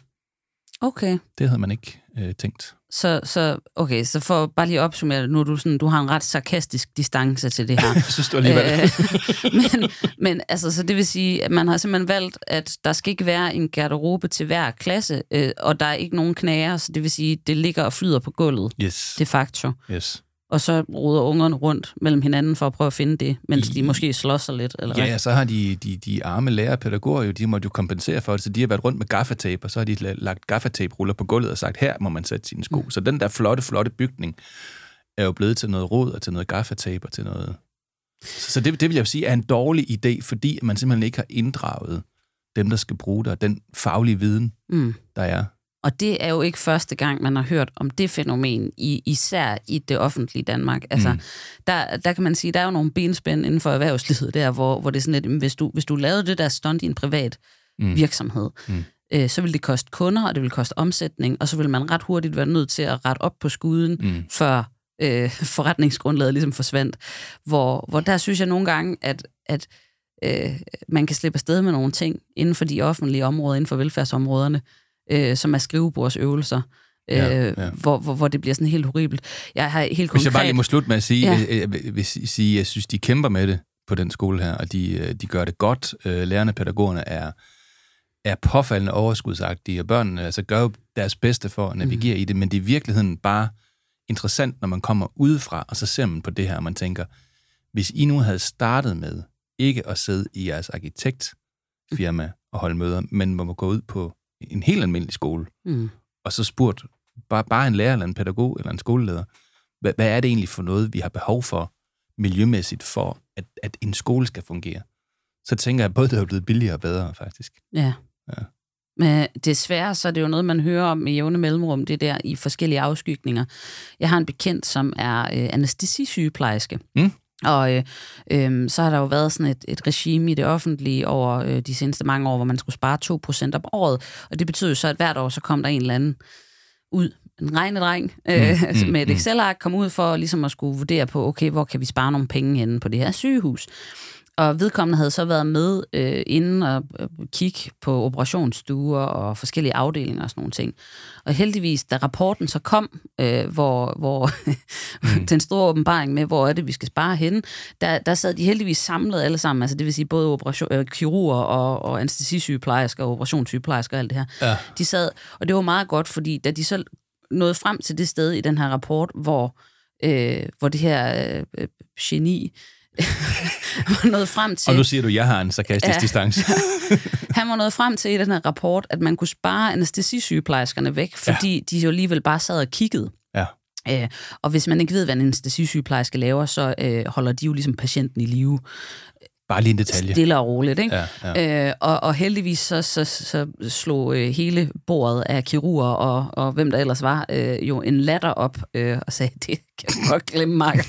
Okay. Det havde man ikke øh, tænkt. Så, så, okay, så for bare lige at opsummere nu er du, sådan, du har en ret sarkastisk distance til det her. Jeg synes du alligevel. Øh, men, men altså, så det vil sige, at man har simpelthen valgt, at der skal ikke være en garderobe til hver klasse, øh, og der er ikke nogen knager, så det vil sige, det ligger og flyder på gulvet, Yes. de facto. yes. Og så ruder ungerne rundt mellem hinanden for at prøve at finde det, mens I- de måske slår sig lidt, eller hvad? Ja, så har de, de, de arme lærer pædagoger jo, de måtte jo kompensere for det, så de har været rundt med gaffatape, og så har de la- lagt gaffatape-ruller på gulvet og sagt, her må man sætte sine sko. Mm. Så den der flotte, flotte bygning er jo blevet til noget rod og til noget gaffatape og til noget Så, så det, det vil jeg sige er en dårlig idé, fordi man simpelthen ikke har inddraget dem, der skal bruge det, og den faglige viden, Mm. der er. Og det er jo ikke første gang, man har hørt om det fænomen, i, især i det offentlige Danmark. Altså, mm. der, der kan man sige, der er jo nogle benspænd inden for erhvervslivet der, hvor, hvor det er sådan lidt, hvis du, hvis du lavede det der stunt i en privat mm. virksomhed, mm. Øh, så vil det koste kunder, og det vil koste omsætning, og så vil man ret hurtigt være nødt til at rette op på skuden, mm. før øh, forretningsgrundlaget ligesom forsvandt. Hvor, hvor der synes jeg nogle gange, at, at øh, man kan slippe afsted med nogle ting inden for de offentlige områder, inden for velfærdsområderne, øh, som er skrivebordsøvelser, øh, Ja, ja. Hvor, hvor, hvor det bliver sådan helt horribelt. Jeg har helt Hvis konkret... jeg bare lige må slutte med at sige, Ja. øh, hvis I sige, jeg synes, de kæmper med det på den skole her, og de, øh, de gør det godt. Øh, Lærerne og pædagogerne er, er påfaldende overskudsagtige, og børnene altså, gør jo deres bedste for at navigere mm. i det, men det er i virkeligheden bare interessant, når man kommer udefra, og så ser man på det her, og man tænker, hvis I nu havde startet med ikke at sidde i jeres arkitektfirma og holde møder, men må gå ud på en helt almindelig skole, Mm. og så spurgt bare, bare en lærer eller en pædagog eller en skoleleder, hvad, hvad er det egentlig for noget, vi har behov for miljømæssigt for, at, at en skole skal fungere? Så tænker jeg, både det er blevet billigere og bedre, faktisk. Ja. Ja. Men desværre, så er det jo noget, man hører om med jævne mellemrum, det der i forskellige afskygninger. Jeg har en bekendt, som er øh, anestesisygeplejerske. Mm. Og øh, øh, så har der jo været sådan et, et regime i det offentlige over øh, de seneste mange år, hvor man skulle spare 2% om året. Og det betyder jo så, at hvert år så kom der en eller anden ud, en regnedreng, øh, Mm, mm, med et mm. Excel-ark, kom ud for ligesom at skulle vurdere på, okay, hvor kan vi spare nogle penge henne på det her sygehus. Og vedkommende havde så været med øh, inden og øh, kigge på operationsstuer og forskellige afdelinger og sådan nogle ting. Og heldigvis, da rapporten så kom, øh, hvor, hvor mm. den store åbenbaring med, hvor er det, vi skal spare henne, der, der sad de heldigvis samlet alle sammen, altså det vil sige både operation, øh, kirurger og, og anestesisygeplejersker og operationssygeplejersker og alt det her. Ja. De sad, og det var meget godt, fordi da de så nåede frem til det sted i den her rapport, hvor, øh, hvor det her øh, geni var nået frem til... Og nu siger du, at jeg har en sarkastisk Ja. distance. Han var nået frem til i den her rapport, at man kunne spare anestesisygeplejerskerne væk, fordi ja. de jo alligevel bare sad og kiggede. ja. Øh, og hvis man ikke ved, hvad en anestesisygeplejerske laver, så øh, holder de jo ligesom patienten i live. Bare lige en detalje. Stille og roligt, ikke? Ja, ja. Øh, og, og heldigvis så, så, så slog øh, hele bordet af kirurger og, og hvem der ellers var, øh, jo en latter op øh, og sagde, det kan du godt glemme, Mark.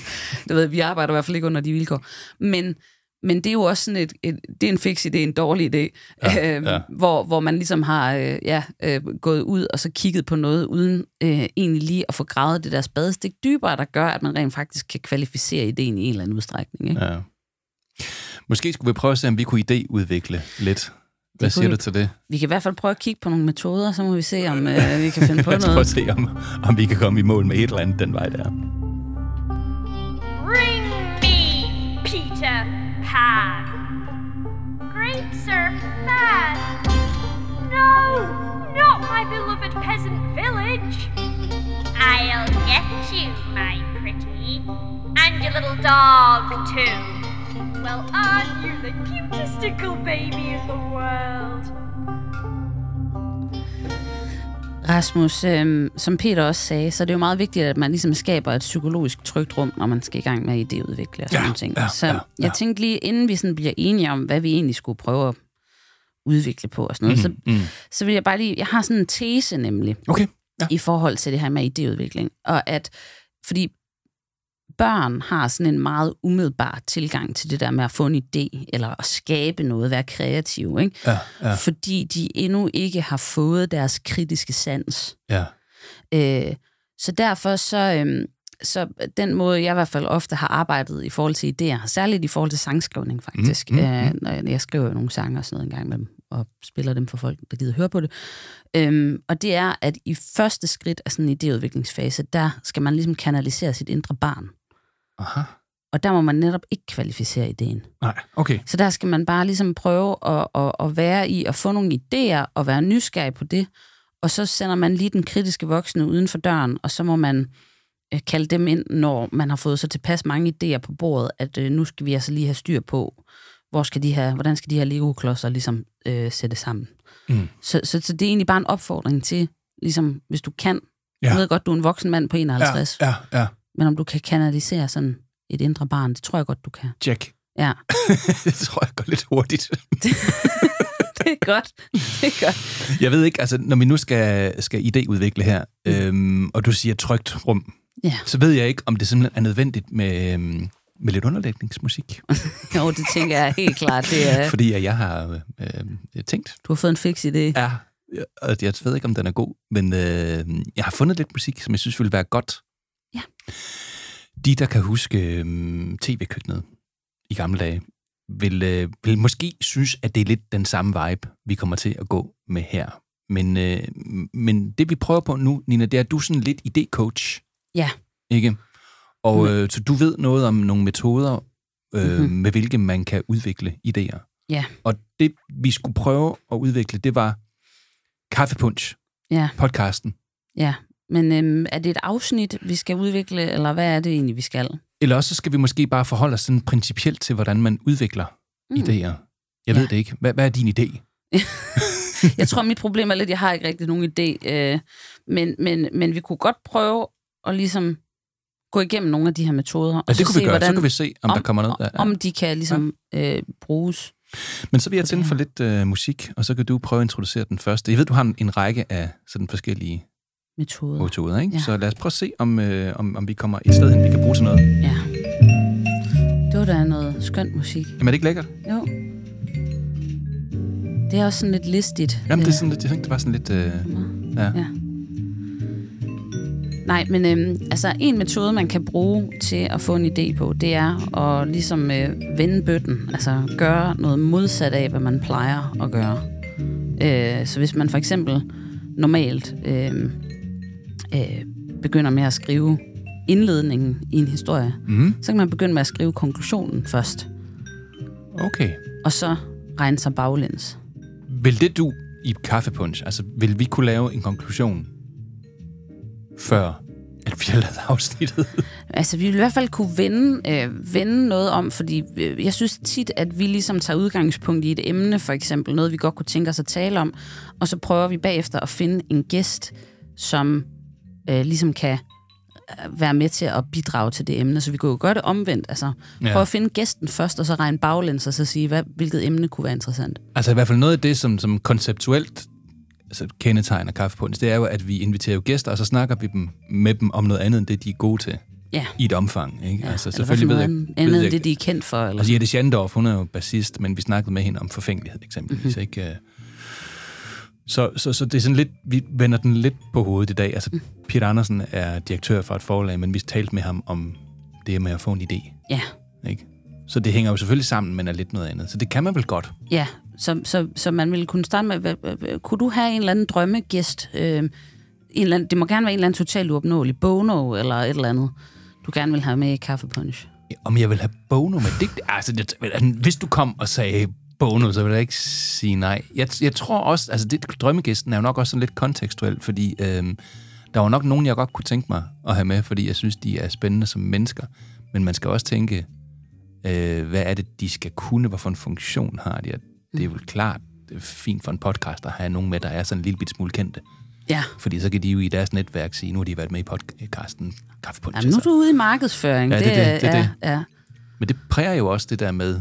Du ved, vi arbejder i hvert fald ikke under de vilkår. Men, men det er jo også sådan et, et det er en fix idé, en dårlig idé, Ja, øh, ja. Hvor, hvor man ligesom har øh, ja, øh, gået ud og så kigget på noget, uden øh, egentlig lige at få gravet det der spadestik dybere, der gør, at man rent faktisk kan kvalificere ideen i en eller anden udstrækning. Ikke? ja. Måske skulle vi prøve at se, om vi kunne idéudvikle lidt. Hvad siger du til det? Vi kan i hvert fald prøve at kigge på nogle metoder, så må vi se, om øh, vi kan finde på Lad os prøve at noget. se, om, om vi kan komme i mål med et eller andet den vej der. Bring me Peter Pan. Great Sir Fan. No, not my beloved peasant village. I'll get you, my pretty. And your little dog, too. Well, aren't you the cutest tickle baby in the world? Rasmus, øh, som Peter også sagde, så er det jo meget vigtigt, at man ligesom skaber et psykologisk trygt rum, når man skal i gang med at idéudvikle og sådan Ja, nogle ting. ja, så ja, jeg ja. tænkte lige, inden vi sådan bliver enige om, hvad vi egentlig skulle prøve at udvikle på og sådan noget, Mm, mm. så, så vil jeg bare lige, jeg har sådan en tese nemlig, Okay. Ja. i forhold til det her med idéudvikling. Og at, fordi børn har sådan en meget umiddelbar tilgang til det der med at få en idé, eller at skabe noget, være kreativ, ikke? Ja, ja, fordi de endnu ikke har fået deres kritiske sans. ja. Øh, så derfor så, øhm, så den måde, jeg i hvert fald ofte har arbejdet i forhold til idéer, særligt i forhold til sangskrivning faktisk, Mm, mm, mm, mm, øh, når jeg, jeg skriver jo nogle sange og sådan noget en gang med dem, og spiller dem for folk, der gider høre på det. Øhm, og det er, at i første skridt af sådan en idéudviklingsfase, der skal man ligesom kanalisere sit indre barn. Aha. Og der må man netop ikke kvalificere ideen. Nej, okay. Så der skal man bare ligesom prøve at, at, at være i, at få nogle idéer, og være nysgerrig på det, og så sender man lige den kritiske voksne uden for døren, og så må man øh, kalde dem ind, når man har fået så tilpas mange idéer på bordet, at øh, nu skal vi altså lige have styr på, hvor skal de her, hvordan skal de her Lego-klodser ligesom øh, sætte sammen. Mm. Så, så, så det er egentlig bare en opfordring til, ligesom, hvis du kan, Ja. jeg ved godt, du er en voksen mand på 51, Ja, ja, ja. Men om du kan kanalisere sådan et indre barn. Det tror jeg godt, du kan. Jack. Ja, det tror jeg går lidt hurtigt. det er godt. Det er godt. Jeg ved ikke, altså når vi nu skal, skal idéudvikle her, øhm, og du siger trygt rum, Ja. så ved jeg ikke, om det simpelthen er nødvendigt med, øhm, med lidt underlægningsmusik. Jo, det tænker jeg helt klart. Det er, Fordi jeg har øh, tænkt, du har fået en fix idé. ja, og jeg ved ikke, om den er god, men øh, jeg har fundet lidt musik, som jeg synes ville være godt. Ja. De, der kan huske øh, tv-køkkenet i gamle dage, vil, øh, vil måske synes, at det er lidt den samme vibe, vi kommer til at gå med her. Men, øh, men det, vi prøver på nu, Nina, det er, at du er sådan lidt idé-coach, Ja. ikke? Og øh, så du ved noget om nogle metoder, øh, Mhm. med hvilke man kan udvikle idéer. Ja. Og det, vi skulle prøve at udvikle, det var Kaffepunch, Ja, podcasten. ja. Men øhm, er det et afsnit, vi skal udvikle, eller hvad er det egentlig, vi skal? Eller også så skal vi måske bare forholde os sådan principielt til, hvordan man udvikler mm. idéer. Jeg Ja. ved det ikke. Hvad, hvad er din idé? Jeg tror, mit problem er lidt, jeg har ikke rigtig nogen idé. Øh, men, men, men vi kunne godt prøve at ligesom gå igennem nogle af de her metoder. Ja, og det kunne vi se, gøre. Så hvordan- kan vi se, om, der kommer noget. Ja, ja. Om de kan ligesom øh, bruges. Men så vil jeg tænde for lidt øh, musik, og så kan du prøve at introducere den første. Jeg ved, du har en, en række af sådan forskellige Metoder. metoder, ikke? Ja. Så lad os prøve at se, om, øh, om, om vi kommer et sted hen, vi kan bruge til noget. Ja. Det var da noget skønt musik. Jamen er det ikke lækkert? Jo. Det er også sådan lidt listigt. Jamen det er Øh, sådan lidt, jeg tænkte, det var sådan lidt... Øh, ja. Ja. Nej, men øhm, altså en metode, man kan bruge til at få en idé på, det er at ligesom øh, vende bøtten. Altså gøre noget modsat af, hvad man plejer at gøre. Øh, så hvis man for eksempel normalt øh, øh, begynder med at skrive indledningen i en historie, Mm. så kan man begynde med at skrive konklusionen først, Okay. og så regne sig baglæns. Vil det du i Kaffepunch, altså vil vi kunne lave en konklusion, før at vi har lavet afsnittet? Altså, vi vil i hvert fald kunne vende, øh, vende noget om, fordi øh, jeg synes tit, at vi ligesom tager udgangspunkt i et emne, for eksempel noget, vi godt kunne tænke os at tale om, og så prøver vi bagefter at finde en gæst, som øh, ligesom kan øh, være med til at bidrage til det emne. Så vi kunne jo gøre det omvendt. Altså, Ja. prøve at finde gæsten først, og så regne baglæns, og så sige, hvad, hvilket emne kunne være interessant. Altså i hvert fald noget af det, som, som konceptuelt altså, kendetegner Kaffepunch, det er jo, at vi inviterer jo gæster, og så snakker vi dem, med dem om noget andet, end det, de er gode til. Ja. I et omfang, ikke? Ja, altså, selvfølgelig ved jeg, andet ved jeg, det, de er kendt for. Eller? Altså Jette Schandorf, hun er jo bassist, men vi snakkede med hende om forfængelighed eksempelvis, Mhm. mm-hmm. ikke? Så, så, så det er sådan lidt, vi vender den lidt på hovedet i dag. Altså, Mm. Peter Andersen er direktør for et forlag, men vi talte med ham om det med at få en idé, Ja, ikke? Så det hænger jo selvfølgelig sammen, men er lidt noget andet. Så det kan man vel godt. Ja, så, så, så man ville kunne starte med, kunne du have en eller anden drømmegæst? Øh, en eller anden, det må gerne være en eller anden totalt uopnåelig Bono eller et eller andet, du gerne vil have med i Kaffepunch. Om jeg vil have Bono med det? Altså, det, hvis du kom og sagde Bono, så vil jeg ikke sige nej. Jeg, jeg tror også, altså det, drømmegæsten er jo nok også sådan lidt kontekstuel, fordi øhm, der var nok nogen, jeg godt kunne tænke mig at have med, fordi jeg synes, de er spændende som mennesker. Men man skal også tænke, øh, hvad er det, de skal kunne, hvorfor en funktion har de? Det er vel klart det er fint for en podcast at have nogen med, der er sådan en lille bit smule kendte. Ja. Fordi så kan de jo i deres netværk sige, nu har de været med i podcasten Kaffepunch. Jamen, nu er du ude i markedsføring. Ja, det det, det er ja, det. Ja, Men det præger jo også det der med,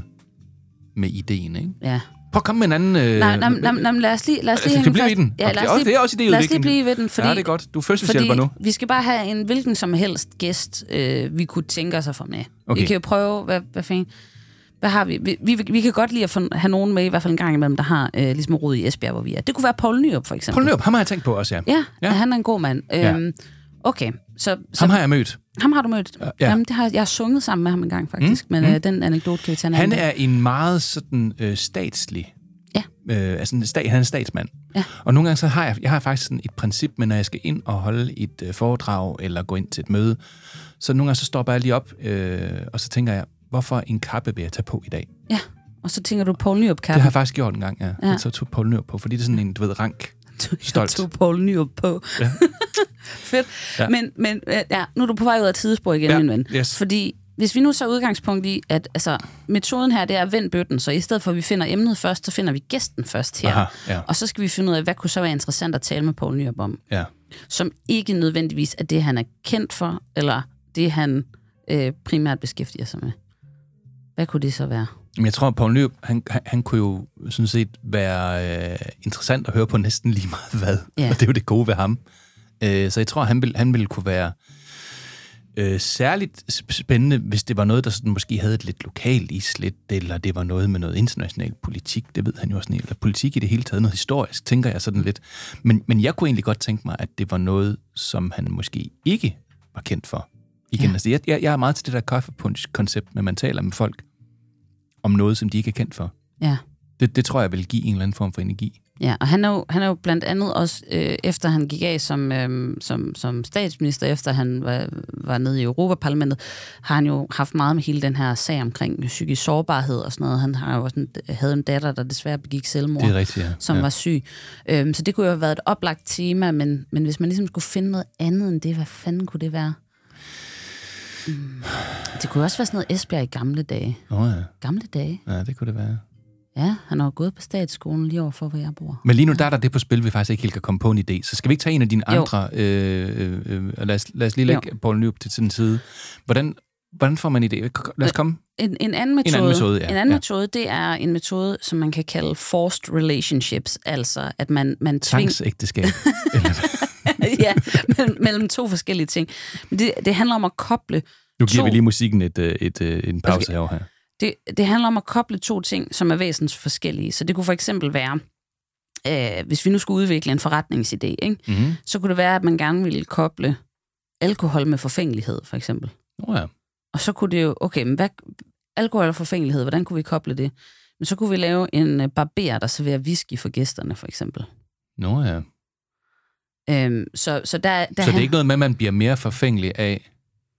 med ideen, ikke? ja. Prøv at komme med en anden... Øh, Nej, nej, nej, nej, lad os lige, lad os lige Skal hænge vi blive i den? Ja, lad os lige, det er også lad os lige blive ved den, fordi, Ja, det er godt. Du er fødselshjælper nu. vi skal bare have en hvilken som helst gæst, øh, vi kunne tænke os at få med. Okay. Vi kan jo prøve, hvad, hvad fanden... Hvad har vi? Vi, vi? vi kan godt lide at få, have nogen med, i hvert fald en gang imellem, der har øh, ligesom rod i Esbjerg, hvor vi er. Det kunne være Poul Nyrup, for eksempel. Poul Nyrup, ham har jeg tænkt på også, ja. Ja, Ja. han er en god mand. Ja. Okay, så, så Ham har jeg mødt. ham har du mødt? Ja. Jamen, det har, jeg har sunget sammen med ham en gang, faktisk. Mm. Men mm. øh, den anekdote kan vi tage en Han er en meget sådan øh, statslig... Ja. Øh, altså, en stat, han er en statsmand. Ja. Og nogle gange så har jeg, jeg har faktisk sådan et princip, men når jeg skal ind og holde et øh, foredrag, eller gå ind til et møde, så nogle gange så stopper jeg lige op, øh, og så tænker jeg, hvorfor en kappe vil jeg tage på i dag? Ja, og så tænker du Poul Nyrup Det kappen. har jeg faktisk gjort en gang, ja. Ja. ja. Så tog Poul Nyrup på, fordi det er sådan en, du ved, rank. stolt. Jeg tog Poul Nyrup på. Ja. Fedt. Ja. Men, men øh, ja, nu er du på vej ud af tidsspor igen, Ja, min ven. yes. Fordi hvis vi nu så udgangspunkt i, at altså, metoden her, det er at vende bøtten, så i stedet for, at vi finder emnet først, så finder vi gæsten først her. Aha, ja. Og så skal vi finde ud af, hvad kunne så være interessant at tale med Poul Nyrup om, Ja. som ikke nødvendigvis er det, han er kendt for, eller det, han øh, primært beskæftiger sig med. Hvad kunne det så være? Men jeg tror, at Poul Nyrup, han, han, han kunne jo sådan set være øh, interessant at høre på næsten lige meget hvad. Ja. Og det er jo det gode ved ham. Øh, så jeg tror, han ville, han ville kunne være øh, særligt sp- spændende, hvis det var noget, der sådan måske havde et lidt lokalt islet, eller det var noget med noget international politik, det ved han jo også, eller politik i det hele taget, noget historisk, tænker jeg sådan lidt. Men, men jeg kunne egentlig godt tænke mig, at det var noget, som han måske ikke var kendt for. Igen, Ja. ja. altså, jeg, jeg, jeg er meget til det der kaffepunch-koncept, når man taler med folk om noget, som de ikke er kendt for. Ja. Det, det tror jeg vil give en eller anden form for energi. Ja, og han er jo, han er jo blandt andet også, øh, efter han gik af som, øh, som, som statsminister, efter han var, var nede i Europaparlamentet, har han jo haft meget med hele den her sag omkring psykisk sårbarhed og sådan noget. Han har jo også en, havde en datter, der desværre begik selvmord, Det er rigtigt, ja. som Ja. var syg. Øhm, så det kunne jo have været et oplagt tema, men, men hvis man ligesom skulle finde noget andet end det, hvad fanden kunne det være? Mm. Det kunne også være sådan noget Esbjerg i gamle dage. Åh oh, ja. Gamle dage? ja, det kunne det være. Ja, han har gået på statsskolen lige overfor, hvor jeg bor. Men lige nu, der er der det på spil, vi faktisk ikke helt kan komme på en idé. Så skal vi ikke tage en af dine Jo. andre... Øh, øh, øh, lad, os, lad os lige lægge Jo. Nyrup til sin side. Hvordan, hvordan får man en idé? Lad os komme. En, en anden metode, anden metode, ja. en anden Ja. metode, det er en metode, som man kan kalde forced relationships, altså at man, man tvinger... Tvangsægteskab. ja, mellem, mellem to forskellige ting. Men det, det handler om at koble Nu giver to, vi lige musikken et, øh, et, et, en pause Okay. okay. her. det, det handler om at koble to ting, som er væsentligt forskellige. Så det kunne for eksempel være, øh, hvis vi nu skulle udvikle en forretningsidé, ikke? Mm-hmm. så kunne det være, at man gerne ville koble alkohol med forfængelighed, for eksempel. Oh, ja. Og så kunne det jo, okay, men hvad, alkohol og forfængelighed, hvordan kunne vi koble det? Men så kunne vi lave en øh, barber, der serverer whisky for gæsterne, for eksempel. Nå ja. Øhm, så, så, der, der Så det er ikke noget med, at man bliver mere forfængelig af,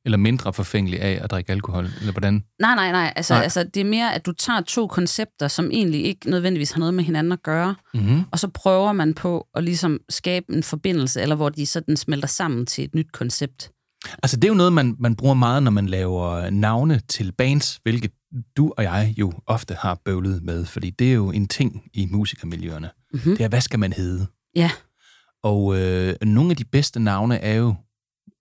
eller mindre forfængelig af at drikke alkohol? Eller hvordan? Nej, nej, nej. Altså, Nej. altså, det er mere, at du tager to koncepter, som egentlig ikke nødvendigvis har noget med hinanden at gøre, Mm-hmm. og så prøver man på at ligesom skabe en forbindelse, eller hvor de sådan smelter sammen til et nyt koncept. Altså, det er jo noget, man, man bruger meget, når man laver navne til bands, hvilket du og jeg jo ofte har bøvlet med, fordi det er jo en ting i musikermiljøerne. Mm-hmm. Det er, hvad skal man hedde? Ja. Og øh, nogle af de bedste navne er jo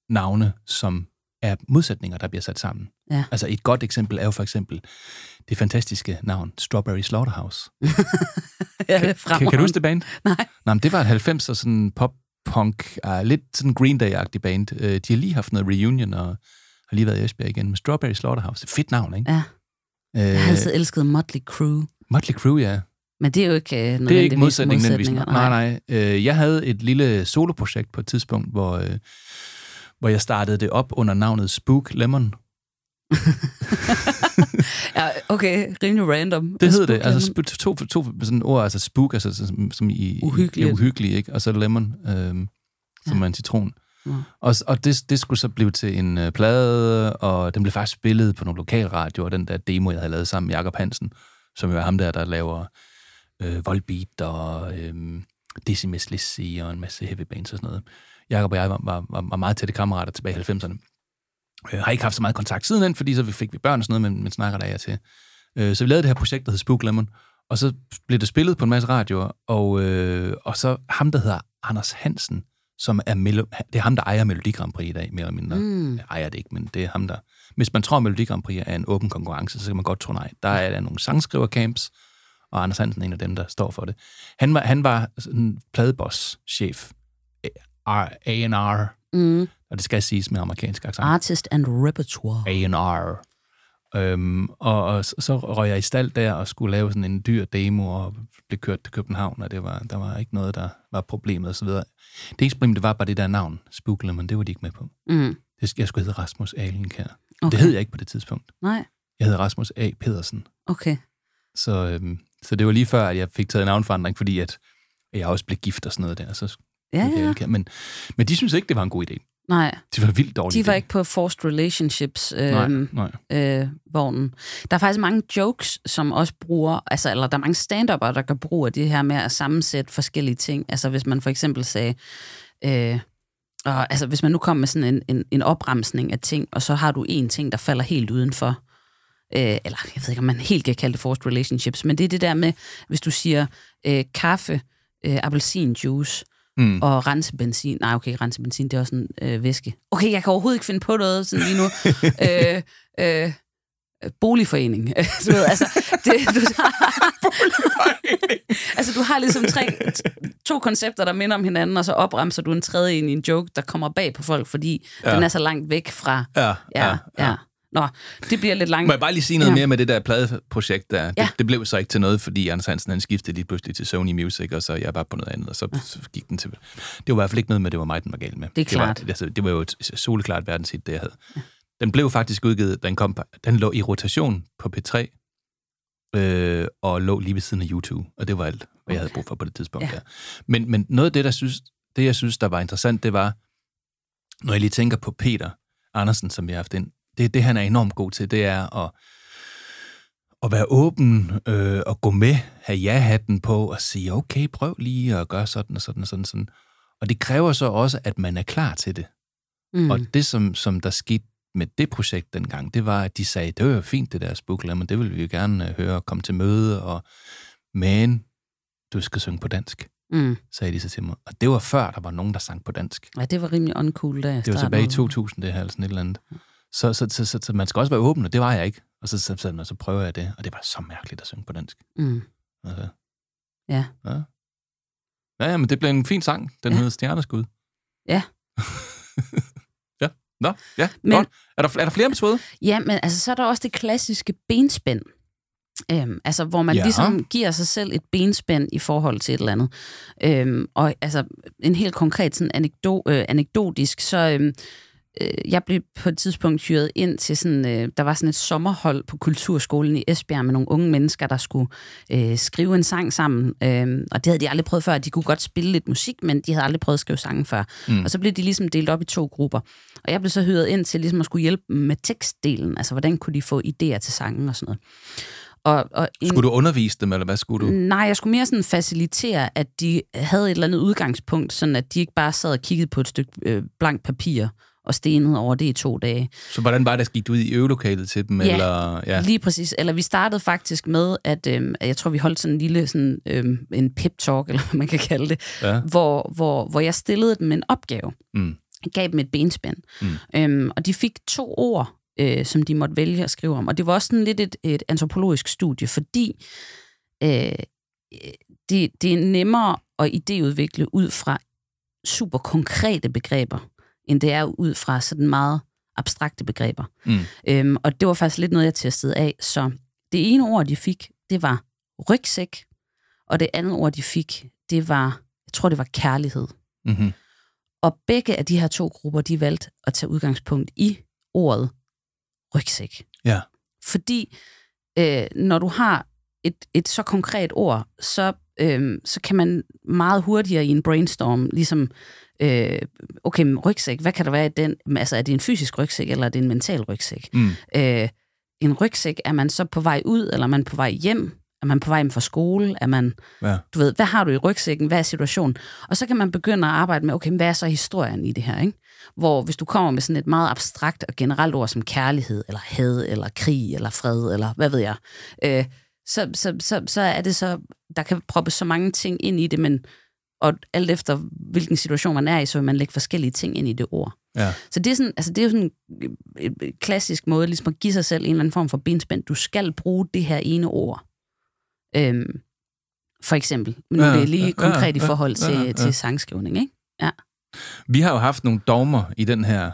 navne, som er modsætninger, der bliver sat sammen. Ja. Altså et godt eksempel er jo for eksempel det fantastiske navn Strawberry Slaughterhouse. ja, det er Kan, kan du huske det band? Nej. Nå, men det var et 90'er sådan pop-punk, uh, lidt sådan Green Day-agtig band. Uh, de har lige haft noget reunion og har lige været i Esbjerg igen med Strawberry Slaughterhouse. Er fedt navn, ikke? Ja. Uh, Jeg har altid elsket Motley Crue, Motley Crue, ja. Men det er jo ikke øh, Det er ikke modsætning, modsætninger. Nej, nej. Øh, jeg havde et lille soloprojekt på et tidspunkt, hvor, øh, hvor jeg startede det op under navnet Spook Lemon. Ja, okay, rimelig random. Det hed det. Altså sp- to, to sådan ord, altså spook, altså som, som i... Uhyggeligt. I, uhyggelig, ikke? Og så lemon, øhm, som Ja. er en citron. Ja. Og, og det, det skulle så blive til en øh, plade, og den blev faktisk spillet på nogle lokalradioer, den der demo, jeg havde lavet sammen med Jakob Hansen, som jo er ham der, der laver øh, Volbeat og øh, Decimus Lizzy og en masse heavy bands og sådan noget. Jakob og jeg var, var, var, var meget tætte kammerater tilbage i 90'erne. Jeg har ikke haft så meget kontakt sidenhen, fordi så fik vi børn og sådan noget, men, men snakker der og til. Øh, så vi lavede det her projekt, der hed Spook Lemon, og så blev det spillet på en masse radioer, og, øh, og så ham, der hedder Anders Hansen, som er, Melo- det er ham, der ejer Melodi Grand Prix i dag, mere eller mindre. Mm. Jeg ejer det ikke, men det er ham, der... Hvis man tror, at Melodi Grand Prix er en åben konkurrence, så kan man godt tro nej. Der er der nogle sangskrivercamps, og Anders Hansen er en af dem, der står for det. Han var, han var sådan pladeboss-chef, A&R, Mm. og det skal siges med amerikansk accent. Artist and repertoire. A&R. Øhm, og, og så, så røg jeg i stald der og skulle lave sådan en dyr demo og blev kørt til København, og det var, der var ikke noget, der var problemet osv. Det eneste problem, det var bare det der navn, Spookle, men det var de ikke med på. Mm. Det, jeg skulle hedde Rasmus Alenkær. Okay. Det hed jeg ikke på det tidspunkt. Nej, Jeg hed Rasmus A. Pedersen. okay. Så, øhm, så det var lige før, at jeg fik taget en navnforandring, fordi at jeg også blev gift og sådan noget der. Så Ja, jeg ja. Men, men de synes ikke, det var en god idé. Nej, De var vildt dårlige. de var ikke på forced relationships Nej, øhm, nej. øh, vognen. Der er faktisk mange jokes, som også bruger, altså, eller der er mange stand der gør brug af det her med at sammensætte forskellige ting. Altså hvis man for eksempel sagde, øh, og, altså hvis man nu kommer med sådan en, en, en opremsning af ting, og så har du en ting, der falder helt udenfor, øh, eller jeg ved ikke, om man helt kan kalde det forced relationships, men det er det der med, hvis du siger øh, kaffe, øh, appelsinjuice, mm. og rense benzin. Nej, okay, rense benzin, det er også en øh, væske. Okay, jeg kan overhovedet ikke finde på noget sådan lige nu. øh, øh, boligforening. du ved, altså, det, du, altså, du har ligesom tre, to koncepter, der minder om hinanden, og så opremser du en tredje ind i en joke, der kommer bag på folk, fordi ja. den er så langt væk fra... Ja, ja, ja. ja. Nå, det bliver lidt langt. Må jeg bare lige sige noget ja. mere med det der pladeprojekt der? Ja. Det, det blev så ikke til noget, fordi Anders Hansen han skiftede lige pludselig til Sony Music, og så jeg var på noget andet, og så, ja. så gik den til... Det var i hvert fald ikke noget med, det var mig, den var galt med. Det er klart. Det var, altså, det var jo et soleklart verdenshit, det jeg havde. Ja. Den blev faktisk udgivet, den, kom, den lå i rotation på P3, øh, og lå lige ved siden af YouTube, og det var alt, hvad okay. jeg havde brug for på det tidspunkt ja. der. Men, men noget af det, der synes, det, jeg synes, der var interessant, det var, når jeg lige tænker på Peter Andersen, som jeg har haft ind, det, det han er enormt god til, det er at, at være åben øh, og gå med, have ja-hatten på og sige, okay, prøv lige at gøre sådan og sådan og sådan. sådan. Og det kræver så også, at man er klar til det. Mm. Og det, som, som der skete med det projekt dengang, det var, at de sagde, det var fint, det der Spookland, men det vil vi jo gerne uh, høre og komme til møde, og men du skal synge på dansk, mm. sagde de så til mig. Og det var før, der var nogen, der sang på dansk. Ja, det var rimelig uncool, da jeg Det var tilbage i 2000, det her, eller sådan et eller andet. Så, så, så, så, så man skal også være åben, og det var jeg ikke. Og så, så, så, så prøver jeg det, og det var så mærkeligt at synge på dansk. Mm. Altså. Ja. ja. Ja, ja, men det blev en fin sang. Den ja. hedder Stjerneskud. Ja. ja, nå, ja, men, godt. Er der, er der flere metoder? Ja, men altså, så er der også det klassiske benspænd. Øhm, altså, hvor man ja. ligesom giver sig selv et benspænd i forhold til et eller andet. Øhm, og altså, en helt konkret sådan anekdo, øh, anekdotisk, så øhm, øh, jeg blev på et tidspunkt hyret ind til sådan, øh, der var sådan et sommerhold på Kulturskolen i Esbjerg med nogle unge mennesker, der skulle øh, skrive en sang sammen. Øh, og det havde de aldrig prøvet før. De kunne godt spille lidt musik, men de havde aldrig prøvet at skrive sange før. Mm. Og så blev de ligesom delt op i to grupper. Og jeg blev så hyret ind til ligesom at skulle hjælpe dem med tekstdelen. Altså, hvordan kunne de få idéer til sangen og sådan noget. Og, og en, skulle du undervise dem, eller hvad skulle du? Nej, jeg skulle mere sådan facilitere, at de havde et eller andet udgangspunkt, sådan at de ikke bare sad og kiggede på et stykke øh, blank papir og stenet over det i to dage. Så hvordan var det, gik du ud i øvelokalet til dem? Ja, eller, ja, lige præcis. Eller vi startede faktisk med, at øh, jeg tror, vi holdt sådan en lille sådan, øh, en pep-talk, eller hvad man kan kalde det, ja. hvor, hvor, hvor jeg stillede dem en opgave. Mm. Jeg gav dem et benspænd. Mm. Øhm, og de fik to ord, øh, som de måtte vælge at skrive om. Og det var også sådan lidt et, et antropologisk studie, fordi øh, det, det er nemmere at idéudvikle ud fra super konkrete begreber end det er ud fra sådan meget abstrakte begreber. Mm. Øhm, og det var faktisk lidt noget, jeg testede af. Så det ene ord, de fik, det var rygsæk, og det andet ord, de fik, det var, jeg tror, det var kærlighed. Mm-hmm. Og begge af de her to grupper, de valgte at tage udgangspunkt i ordet rygsæk. Ja. Fordi øh, når du har et, et så konkret ord, så, øh, så kan man meget hurtigere i en brainstorm ligesom øh, okay, rygsæk, hvad kan der være i den? Altså, er det en fysisk rygsæk, eller er det en mental rygsæk? Mm. Øh, en rygsæk, er man så på vej ud, eller er man på vej hjem? Er man på vej hjem fra skole? Er man, ja. du ved, hvad har du i rygsækken? Hvad er situationen? Og så kan man begynde at arbejde med, okay, hvad er så historien i det her? Ikke? Hvor hvis du kommer med sådan et meget abstrakt og generelt ord som kærlighed, eller had, eller krig, eller fred, eller hvad ved jeg, øh, så, så, så, så er det så, der kan proppes så mange ting ind i det, men og alt efter hvilken situation man er i, så vil man lægge forskellige ting ind i det ord. Ja. Så det er, sådan, altså det er jo sådan en klassisk måde ligesom at give sig selv en eller anden form for benspænd. Du skal bruge det her ene ord. Øhm, for eksempel. Men nu ja, er det lige konkret ja, i forhold til, ja, ja. til sangskrivning, ikke? Ja. Vi har jo haft nogle dogmer i den her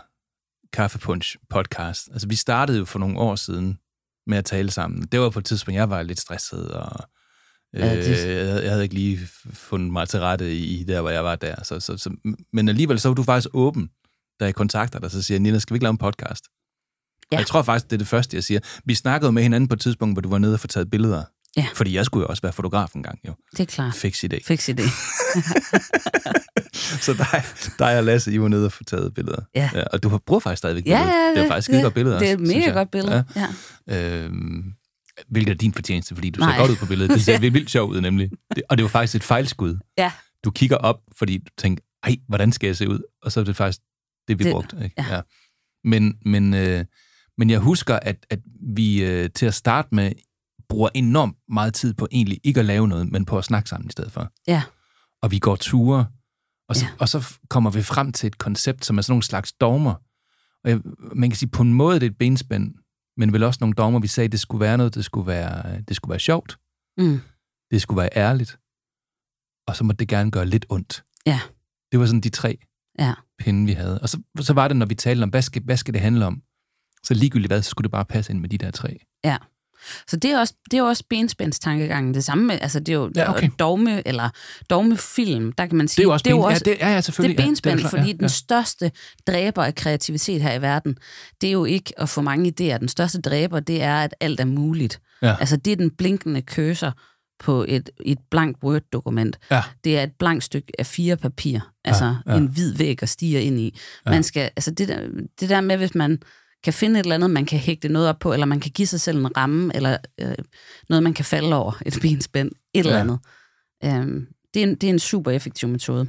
Kaffepunch podcast. Altså, vi startede jo for nogle år siden med at tale sammen. Det var på et tidspunkt, jeg var lidt stresset, og Ja, det... øh, jeg, jeg havde ikke lige fundet mig til rette i der, hvor jeg var der. Så, så, så, men alligevel så var du faktisk åben, da jeg kontakter dig, så siger Nina, skal vi ikke lave en podcast? Ja. jeg tror faktisk, det er det første, jeg siger. Vi snakkede med hinanden på et tidspunkt, hvor du var nede og få taget billeder. Ja. Fordi jeg skulle jo også være fotograf en gang, jo. Det er klart. Fix idé. Fix idé. så der, der er Lasse, I var nede og få taget billeder. Ja. ja og du bruger faktisk stadigvæk billeder. Ja, ja, det er faktisk skide godt billeder. Det er mega godt billede, ja. ja. Øhm, hvilket er din fortjeneste, fordi du Nej. ser godt ud på billedet. Det ser vildt sjovt ud, nemlig. Det, og det var faktisk et fejlskud. Ja. Du kigger op, fordi du tænker, ej, hvordan skal jeg se ud? Og så er det faktisk det, vi det, brugte. Ikke? Ja. Ja. Men, men, øh, men jeg husker, at, at vi øh, til at starte med bruger enormt meget tid på egentlig ikke at lave noget, men på at snakke sammen i stedet for. Ja. Og vi går ture, Og så, Ja. og så kommer vi frem til et koncept, som er sådan nogle slags dogmer. Og jeg, man kan sige, på en måde det er et benspænd, men vel også nogle dogmer, vi sagde, det skulle være noget, det skulle være, det skulle være sjovt, Mm. det skulle være ærligt, og så må det gerne gøre lidt ondt. Ja. Det var sådan de tre Ja. pinde, vi havde. Og så, så var det, når vi talte om, hvad skal, hvad skal det handle om? Så ligegyldigt hvad, så skulle det bare passe ind med de der tre. Ja. Så det er også, det er også benspændstankegangen. Det samme med, altså det er jo Ja, okay. dogme, eller dogmefilm, der kan man sige, Det er jo også, det er ben, også ja, det, ja, ja, det selvfølgelig. er ja, benspænd, klart, fordi ja, den største dræber af kreativitet her i verden, det er jo ikke at få mange idéer. Den største dræber, det er, at alt er muligt. Ja. Altså det er den blinkende cursor på et, et blankt Word-dokument. Ja. Det er et blankt stykke af fire papir. Altså Ja, ja, ja. en hvid væg at stige ind i. Ja. Man skal, altså det der, det der med, hvis man kan finde et eller andet, man kan hægte noget op på, eller man kan give sig selv en ramme, eller øh, noget, man kan falde over, et benspænd, et eller Ja. andet. Øhm, det, er en, det er en super effektiv metode.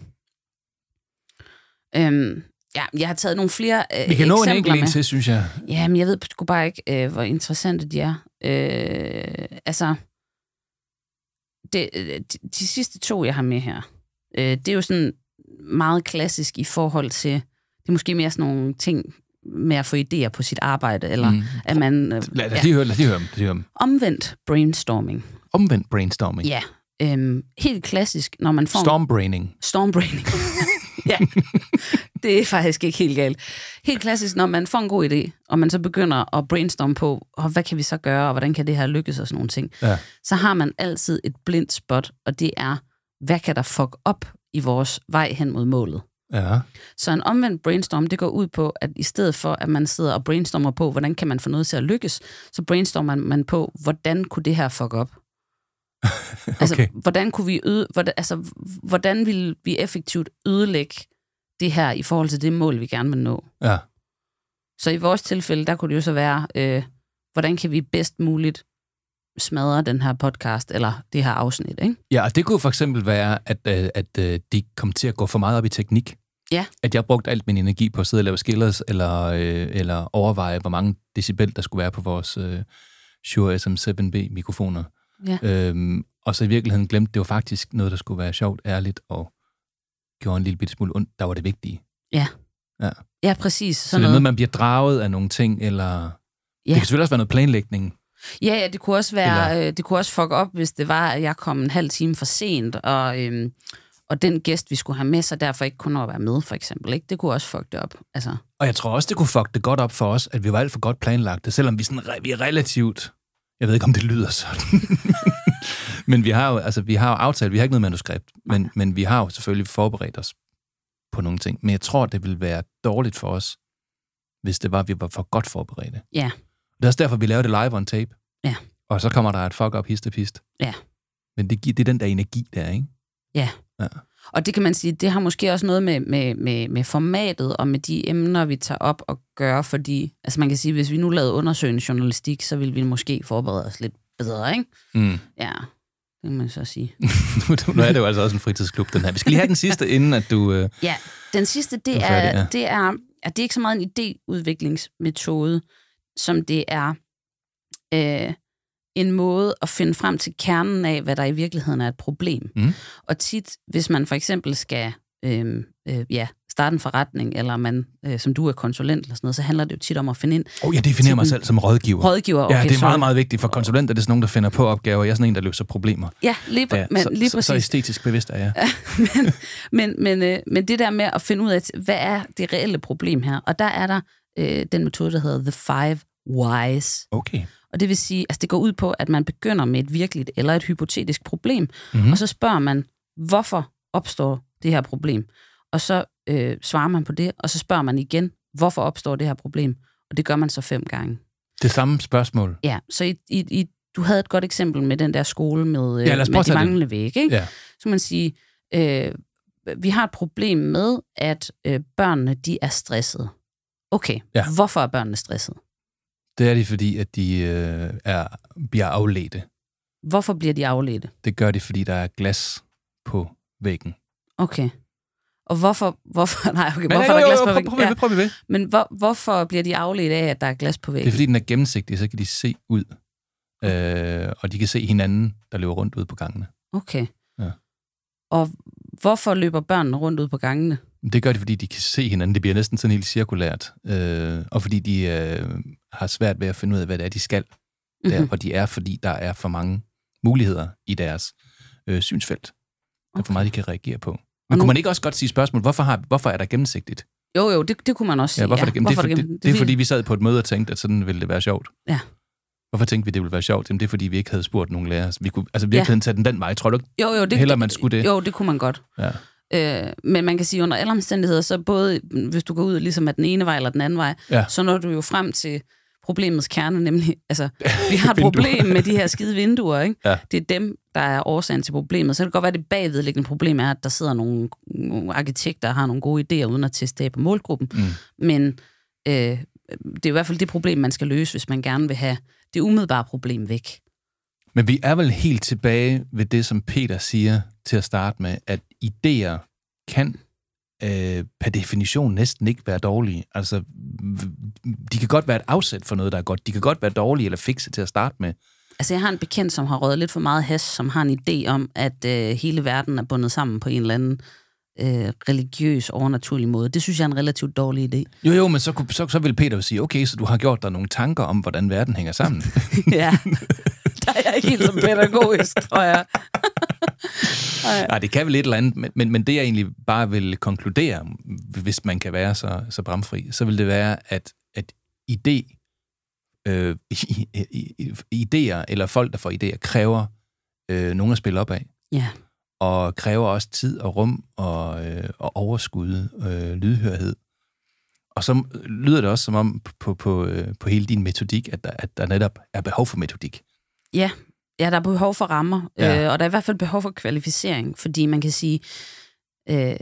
Øhm, ja, jeg har taget nogle flere øh, Vi kan nå en enkelt en til, synes jeg. Ja, men jeg ved sgu bare ikke, øh, hvor interessante de er. Øh, altså, det, øh, de, de sidste to, jeg har med her, øh, det er jo sådan meget klassisk i forhold til, det er måske mere sådan nogle ting med at få idéer på sit arbejde, eller Mm. at man... Øh, Lad, lad, ja. lige høre, lad lige høre dem. Lad lige høre dem. Omvendt brainstorming. Omvendt brainstorming. Ja, øhm, helt klassisk, når man får... Stormbraining. Stormbraining. ja, det er faktisk ikke helt galt. Helt klassisk, når man får en god idé, og man så begynder at brainstorme på, oh, hvad kan vi så gøre, og hvordan kan det her lykkes og sådan nogle ting, Ja. så har man altid et blindt spot, og det er, hvad kan der fuck op i vores vej hen mod målet? Ja. Så en omvendt brainstorm, det går ud på, at i stedet for, at man sidder og brainstormer på, hvordan kan man få noget til at lykkes, så brainstormer man på, hvordan kunne det her fuck op? Altså, Okay. hvordan kunne vi øde, hvordan, altså, hvordan ville vi effektivt ødelægge det her i forhold til det mål, vi gerne vil nå? Ja. Så i vores tilfælde, der kunne det jo så være, øh, hvordan kan vi bedst muligt smadre den her podcast, eller det her afsnit, ikke? Ja, og det kunne for eksempel være, at, øh, at øh, de kom til at gå for meget op i teknik. Ja. At jeg brugte alt min energi på at sidde og lave skillers, eller, øh, eller overveje, hvor mange decibel der skulle være på vores øh, Shure SM7B-mikrofoner. Ja. Øhm, og så i virkeligheden glemte, det var faktisk noget, der skulle være sjovt, ærligt, og gjorde en lille bitte smule ondt. Der var det vigtige. Ja. Ja. Ja, præcis. Så Sådan det er noget. noget, man bliver draget af nogle ting, eller... Ja. Det kan selvfølgelig også være noget planlægning. Ja, ja, det kunne også være, Eller- øh, det kunne også fuck op, hvis det var, at jeg kom en halv time for sent, og, øhm, og den gæst, vi skulle have med, så derfor ikke kunne være med, for eksempel. Ikke? Det kunne også fuck det op. Altså, Og jeg tror også, det kunne fuck det godt op for os, at vi var alt for godt planlagte, selvom vi, sådan, vi er relativt... Jeg ved ikke, om det lyder sådan. men vi har jo, altså, vi har jo aftalt, vi har ikke noget manuskript, men, men vi har jo selvfølgelig forberedt os på nogle ting. Men jeg tror, det ville være dårligt for os, hvis det var, at vi var for godt forberedte. ja, Det er også derfor, vi laver det live on tape. Ja. Og så kommer der et fuck up hist og pist. Ja. Men det, giver, det er den der energi der, ikke? ja. Ja. Og det kan man sige, det har måske også noget med, med, med, med formatet og med de emner, vi tager op og gøre, fordi, altså man kan sige, hvis vi nu lavede undersøgende journalistik, så ville vi måske forberede os lidt bedre, ikke? Mm. Ja, det kan man så sige. nu, er det jo altså også en fritidsklub, den her. Vi skal lige have den sidste, inden at du... Øh, Ja, den sidste, det er er, færdig, ja. det er, at det er ikke så meget en idéudviklingsmetode, som det er øh, en måde at finde frem til kernen af, hvad der i virkeligheden er et problem. Mm. Og tit, hvis man for eksempel skal øh, øh, ja, starte en forretning, eller man, øh, som du er konsulent eller sådan noget, så handler det jo tit om at finde ind oh, jeg definerer mig selv som rådgiver. rådgiver. ja, det er meget, meget vigtigt for konsulenter. Det er sådan nogen, der finder på opgaver. Jeg er sådan en, der løser problemer. Ja, lige, Ja, ja, men, så, lige så, præcis. så æstetisk bevidst er jeg. men, men, men, øh, men det der med at finde ud af, hvad er det reelle problem her? Og der er der øh, den metode, der hedder The Five Whys. Okay. Og det vil sige, altså det går ud på, at man begynder med et virkeligt eller et hypotetisk problem, Mhm. mm-hmm. og så spørger man, hvorfor opstår det her problem? Og så øh, svarer man på det, og så spørger man igen, hvorfor opstår det her problem? Og det gør man så fem gange. Det samme spørgsmål. Ja, så i, i, i, du havde et godt eksempel med den der skole med, øh, Ja, med at de manglende vægge. Ikke? Ja. Så man sige, øh, vi har et problem med, at øh, børnene de er stressede. Okay, ja. hvorfor er børnene stressede? Det er de, fordi at de øh, er, bliver afledte. Hvorfor bliver de afledte? Det gør de, fordi der er glas på væggen. Okay. Og hvorfor, hvorfor, nej, okay, hvorfor jo, er der jo, glas jo, på prøv, væggen? prøv, prøv, Ja. prøv, prøv ved. Men hvor, hvorfor bliver de afledt af, at der er glas på Det væggen? er, fordi den er gennemsigtig, så kan de se ud. Øh, og de kan se hinanden, der løber rundt ude på gangene. Okay. Ja. Og Hvorfor løber børnene rundt ud på gangene? Det gør de, fordi de kan se hinanden. Det bliver næsten sådan helt cirkulært. Øh, og fordi de øh, har svært ved at finde ud af, hvad det er, de skal der, Mhm. hvor de er, fordi der er for mange muligheder i deres øh, synsfelt. Der er for meget, de kan reagere på. Men nu- kunne man ikke også godt sige spørgsmål, hvorfor, har, hvorfor er der gennemsigtigt? Jo, jo, det, det kunne man også sige. Ja, hvorfor er der gennem? Det, er, for, det, gennem- det, er fordi, vi sad på et møde og tænkte, at sådan ville det være sjovt. Ja. Hvorfor tænkte vi, det ville være sjovt? Jamen, det er, fordi vi ikke havde spurgt nogen lærere. Vi kunne, altså virkeligheden tage den den vej. Tror du ikke? Jo, jo, det, Heller man skulle det. Jo, det kunne man godt. Ja. Øh, men man kan sige, under alle omstændigheder, så både hvis du går ud ligesom af den ene vej eller den anden vej, Ja. så når du jo frem til problemets kerne, nemlig, altså, vi har et problem med de her skide vinduer, ikke? Ja. Det er dem, der er årsagen til problemet. Så kan det godt være, at det bagvedliggende problem er, at der sidder nogle, nogle arkitekter, der har nogle gode idéer, uden at teste af på målgruppen. Mm. Men øh, det er i hvert fald det problem, man skal løse, hvis man gerne vil have det umiddelbare problem væk. Men vi er vel helt tilbage ved det, som Peter siger til at starte med, at idéer kan øh, per definition næsten ikke være dårlige. Altså, de kan godt være et afsæt for noget, der er godt. De kan godt være dårlige eller fikse til at starte med. Altså, jeg har en bekendt, som har røget lidt for meget has, som har en idé om, at øh, hele verden er bundet sammen på en eller anden øh, religiøs, overnaturlig måde. Det synes jeg er en relativt dårlig idé. Jo, jo, men så, kunne- så, så vil Peter jo sige, okay, så du har gjort dig nogle tanker om, hvordan verden hænger sammen. ja, der er jeg ikke helt så pædagogisk, tror jeg. Nej, det kan vel et eller andet, men, men, men det jeg egentlig bare vil konkludere, hvis man kan være så, så bramfri, så vil det være, at, at idé, øh, i, i, i, idéer, eller folk, der får idéer, kræver øh, nogen at spille op af. Ja. Og kræver også tid og rum og, øh, og overskud, øh, lydhørhed. Og så lyder det også som om på, på, øh, på hele din metodik, at der, at der netop er behov for metodik. Ja, ja der er behov for rammer, Ja. ja. øh, og der er i hvert fald behov for kvalificering, fordi man kan sige, øh,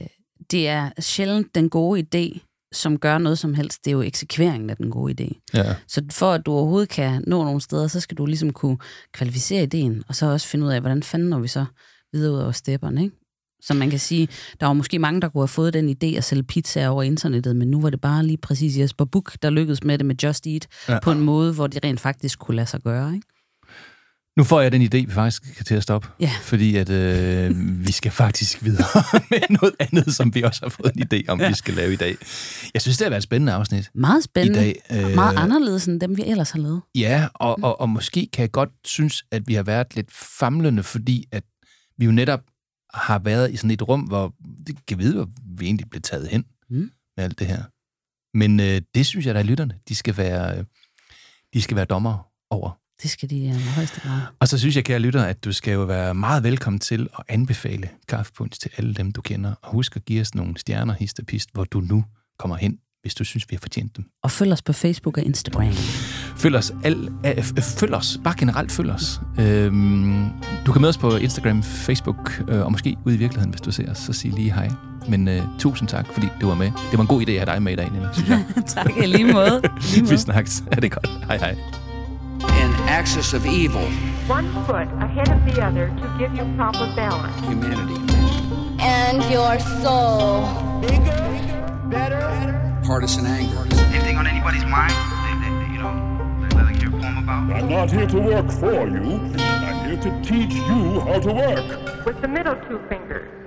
det er sjældent den gode idé, som gør noget som helst. Det er jo eksekveringen af den gode idé. Ja. Så for at du overhovedet kan nå nogle steder, så skal du ligesom kunne kvalificere ideen, og så også finde ud af, hvordan fanden når vi så videre ud over stepperne, ikke? Så man kan sige, der var måske mange, der kunne have fået den idé at sælge pizzaer over internettet, men nu var det bare lige præcis Jesper Buch, der lykkedes med det med Just Eat, ja. på en måde, hvor det rent faktisk kunne lade sig gøre, ikke? Nu får jeg den idé, vi faktisk kan til at stoppe. Ja. Fordi at øh, vi skal faktisk videre med noget andet, som vi også har fået en idé om, ja. vi skal lave i dag. Jeg synes, det har været et spændende afsnit. Meget spændende. I dag, øh, Meget anderledes end dem, vi ellers har lavet. Ja, og, og, og måske kan jeg godt synes, at vi har været lidt famlende, fordi at vi jo netop har været i sådan et rum, hvor det kan vide, hvor vi egentlig blev taget hen Mm. med alt det her. Men øh, det synes jeg, der er lytterne. De skal være, øh, de skal være dommer over. Det skal de i uh, højeste grad. Og så synes jeg, kære lytter, at du skal jo være meget velkommen til at anbefale kaffepunch til alle dem, du kender. Og husk at give os nogle stjerner, hist og pist, hvor du nu kommer hen, hvis du synes, vi har fortjent dem. Og følg os på Facebook og Instagram. Følg os, al, øh, følg os, bare generelt følg os. Øhm, du kan møde os på Instagram, Facebook, øh, og måske ud i virkeligheden, hvis du ser os, så sig lige hej. Men øh, tusind tak, fordi du var med. Det var en god idé at have dig med i dag, Nina, synes jeg. tak, i lige måde. Lige Vi snakkes. Er det godt. Hej hej. An axis of evil, One foot ahead of the other to give you proper balance. humanity. And your soul. Partisan anger. Anything on anybody's mind? They, they, they, you know, they like to hear a poem about? I'm not here to work for you. I'm here to teach you how to work. With the middle two fingers.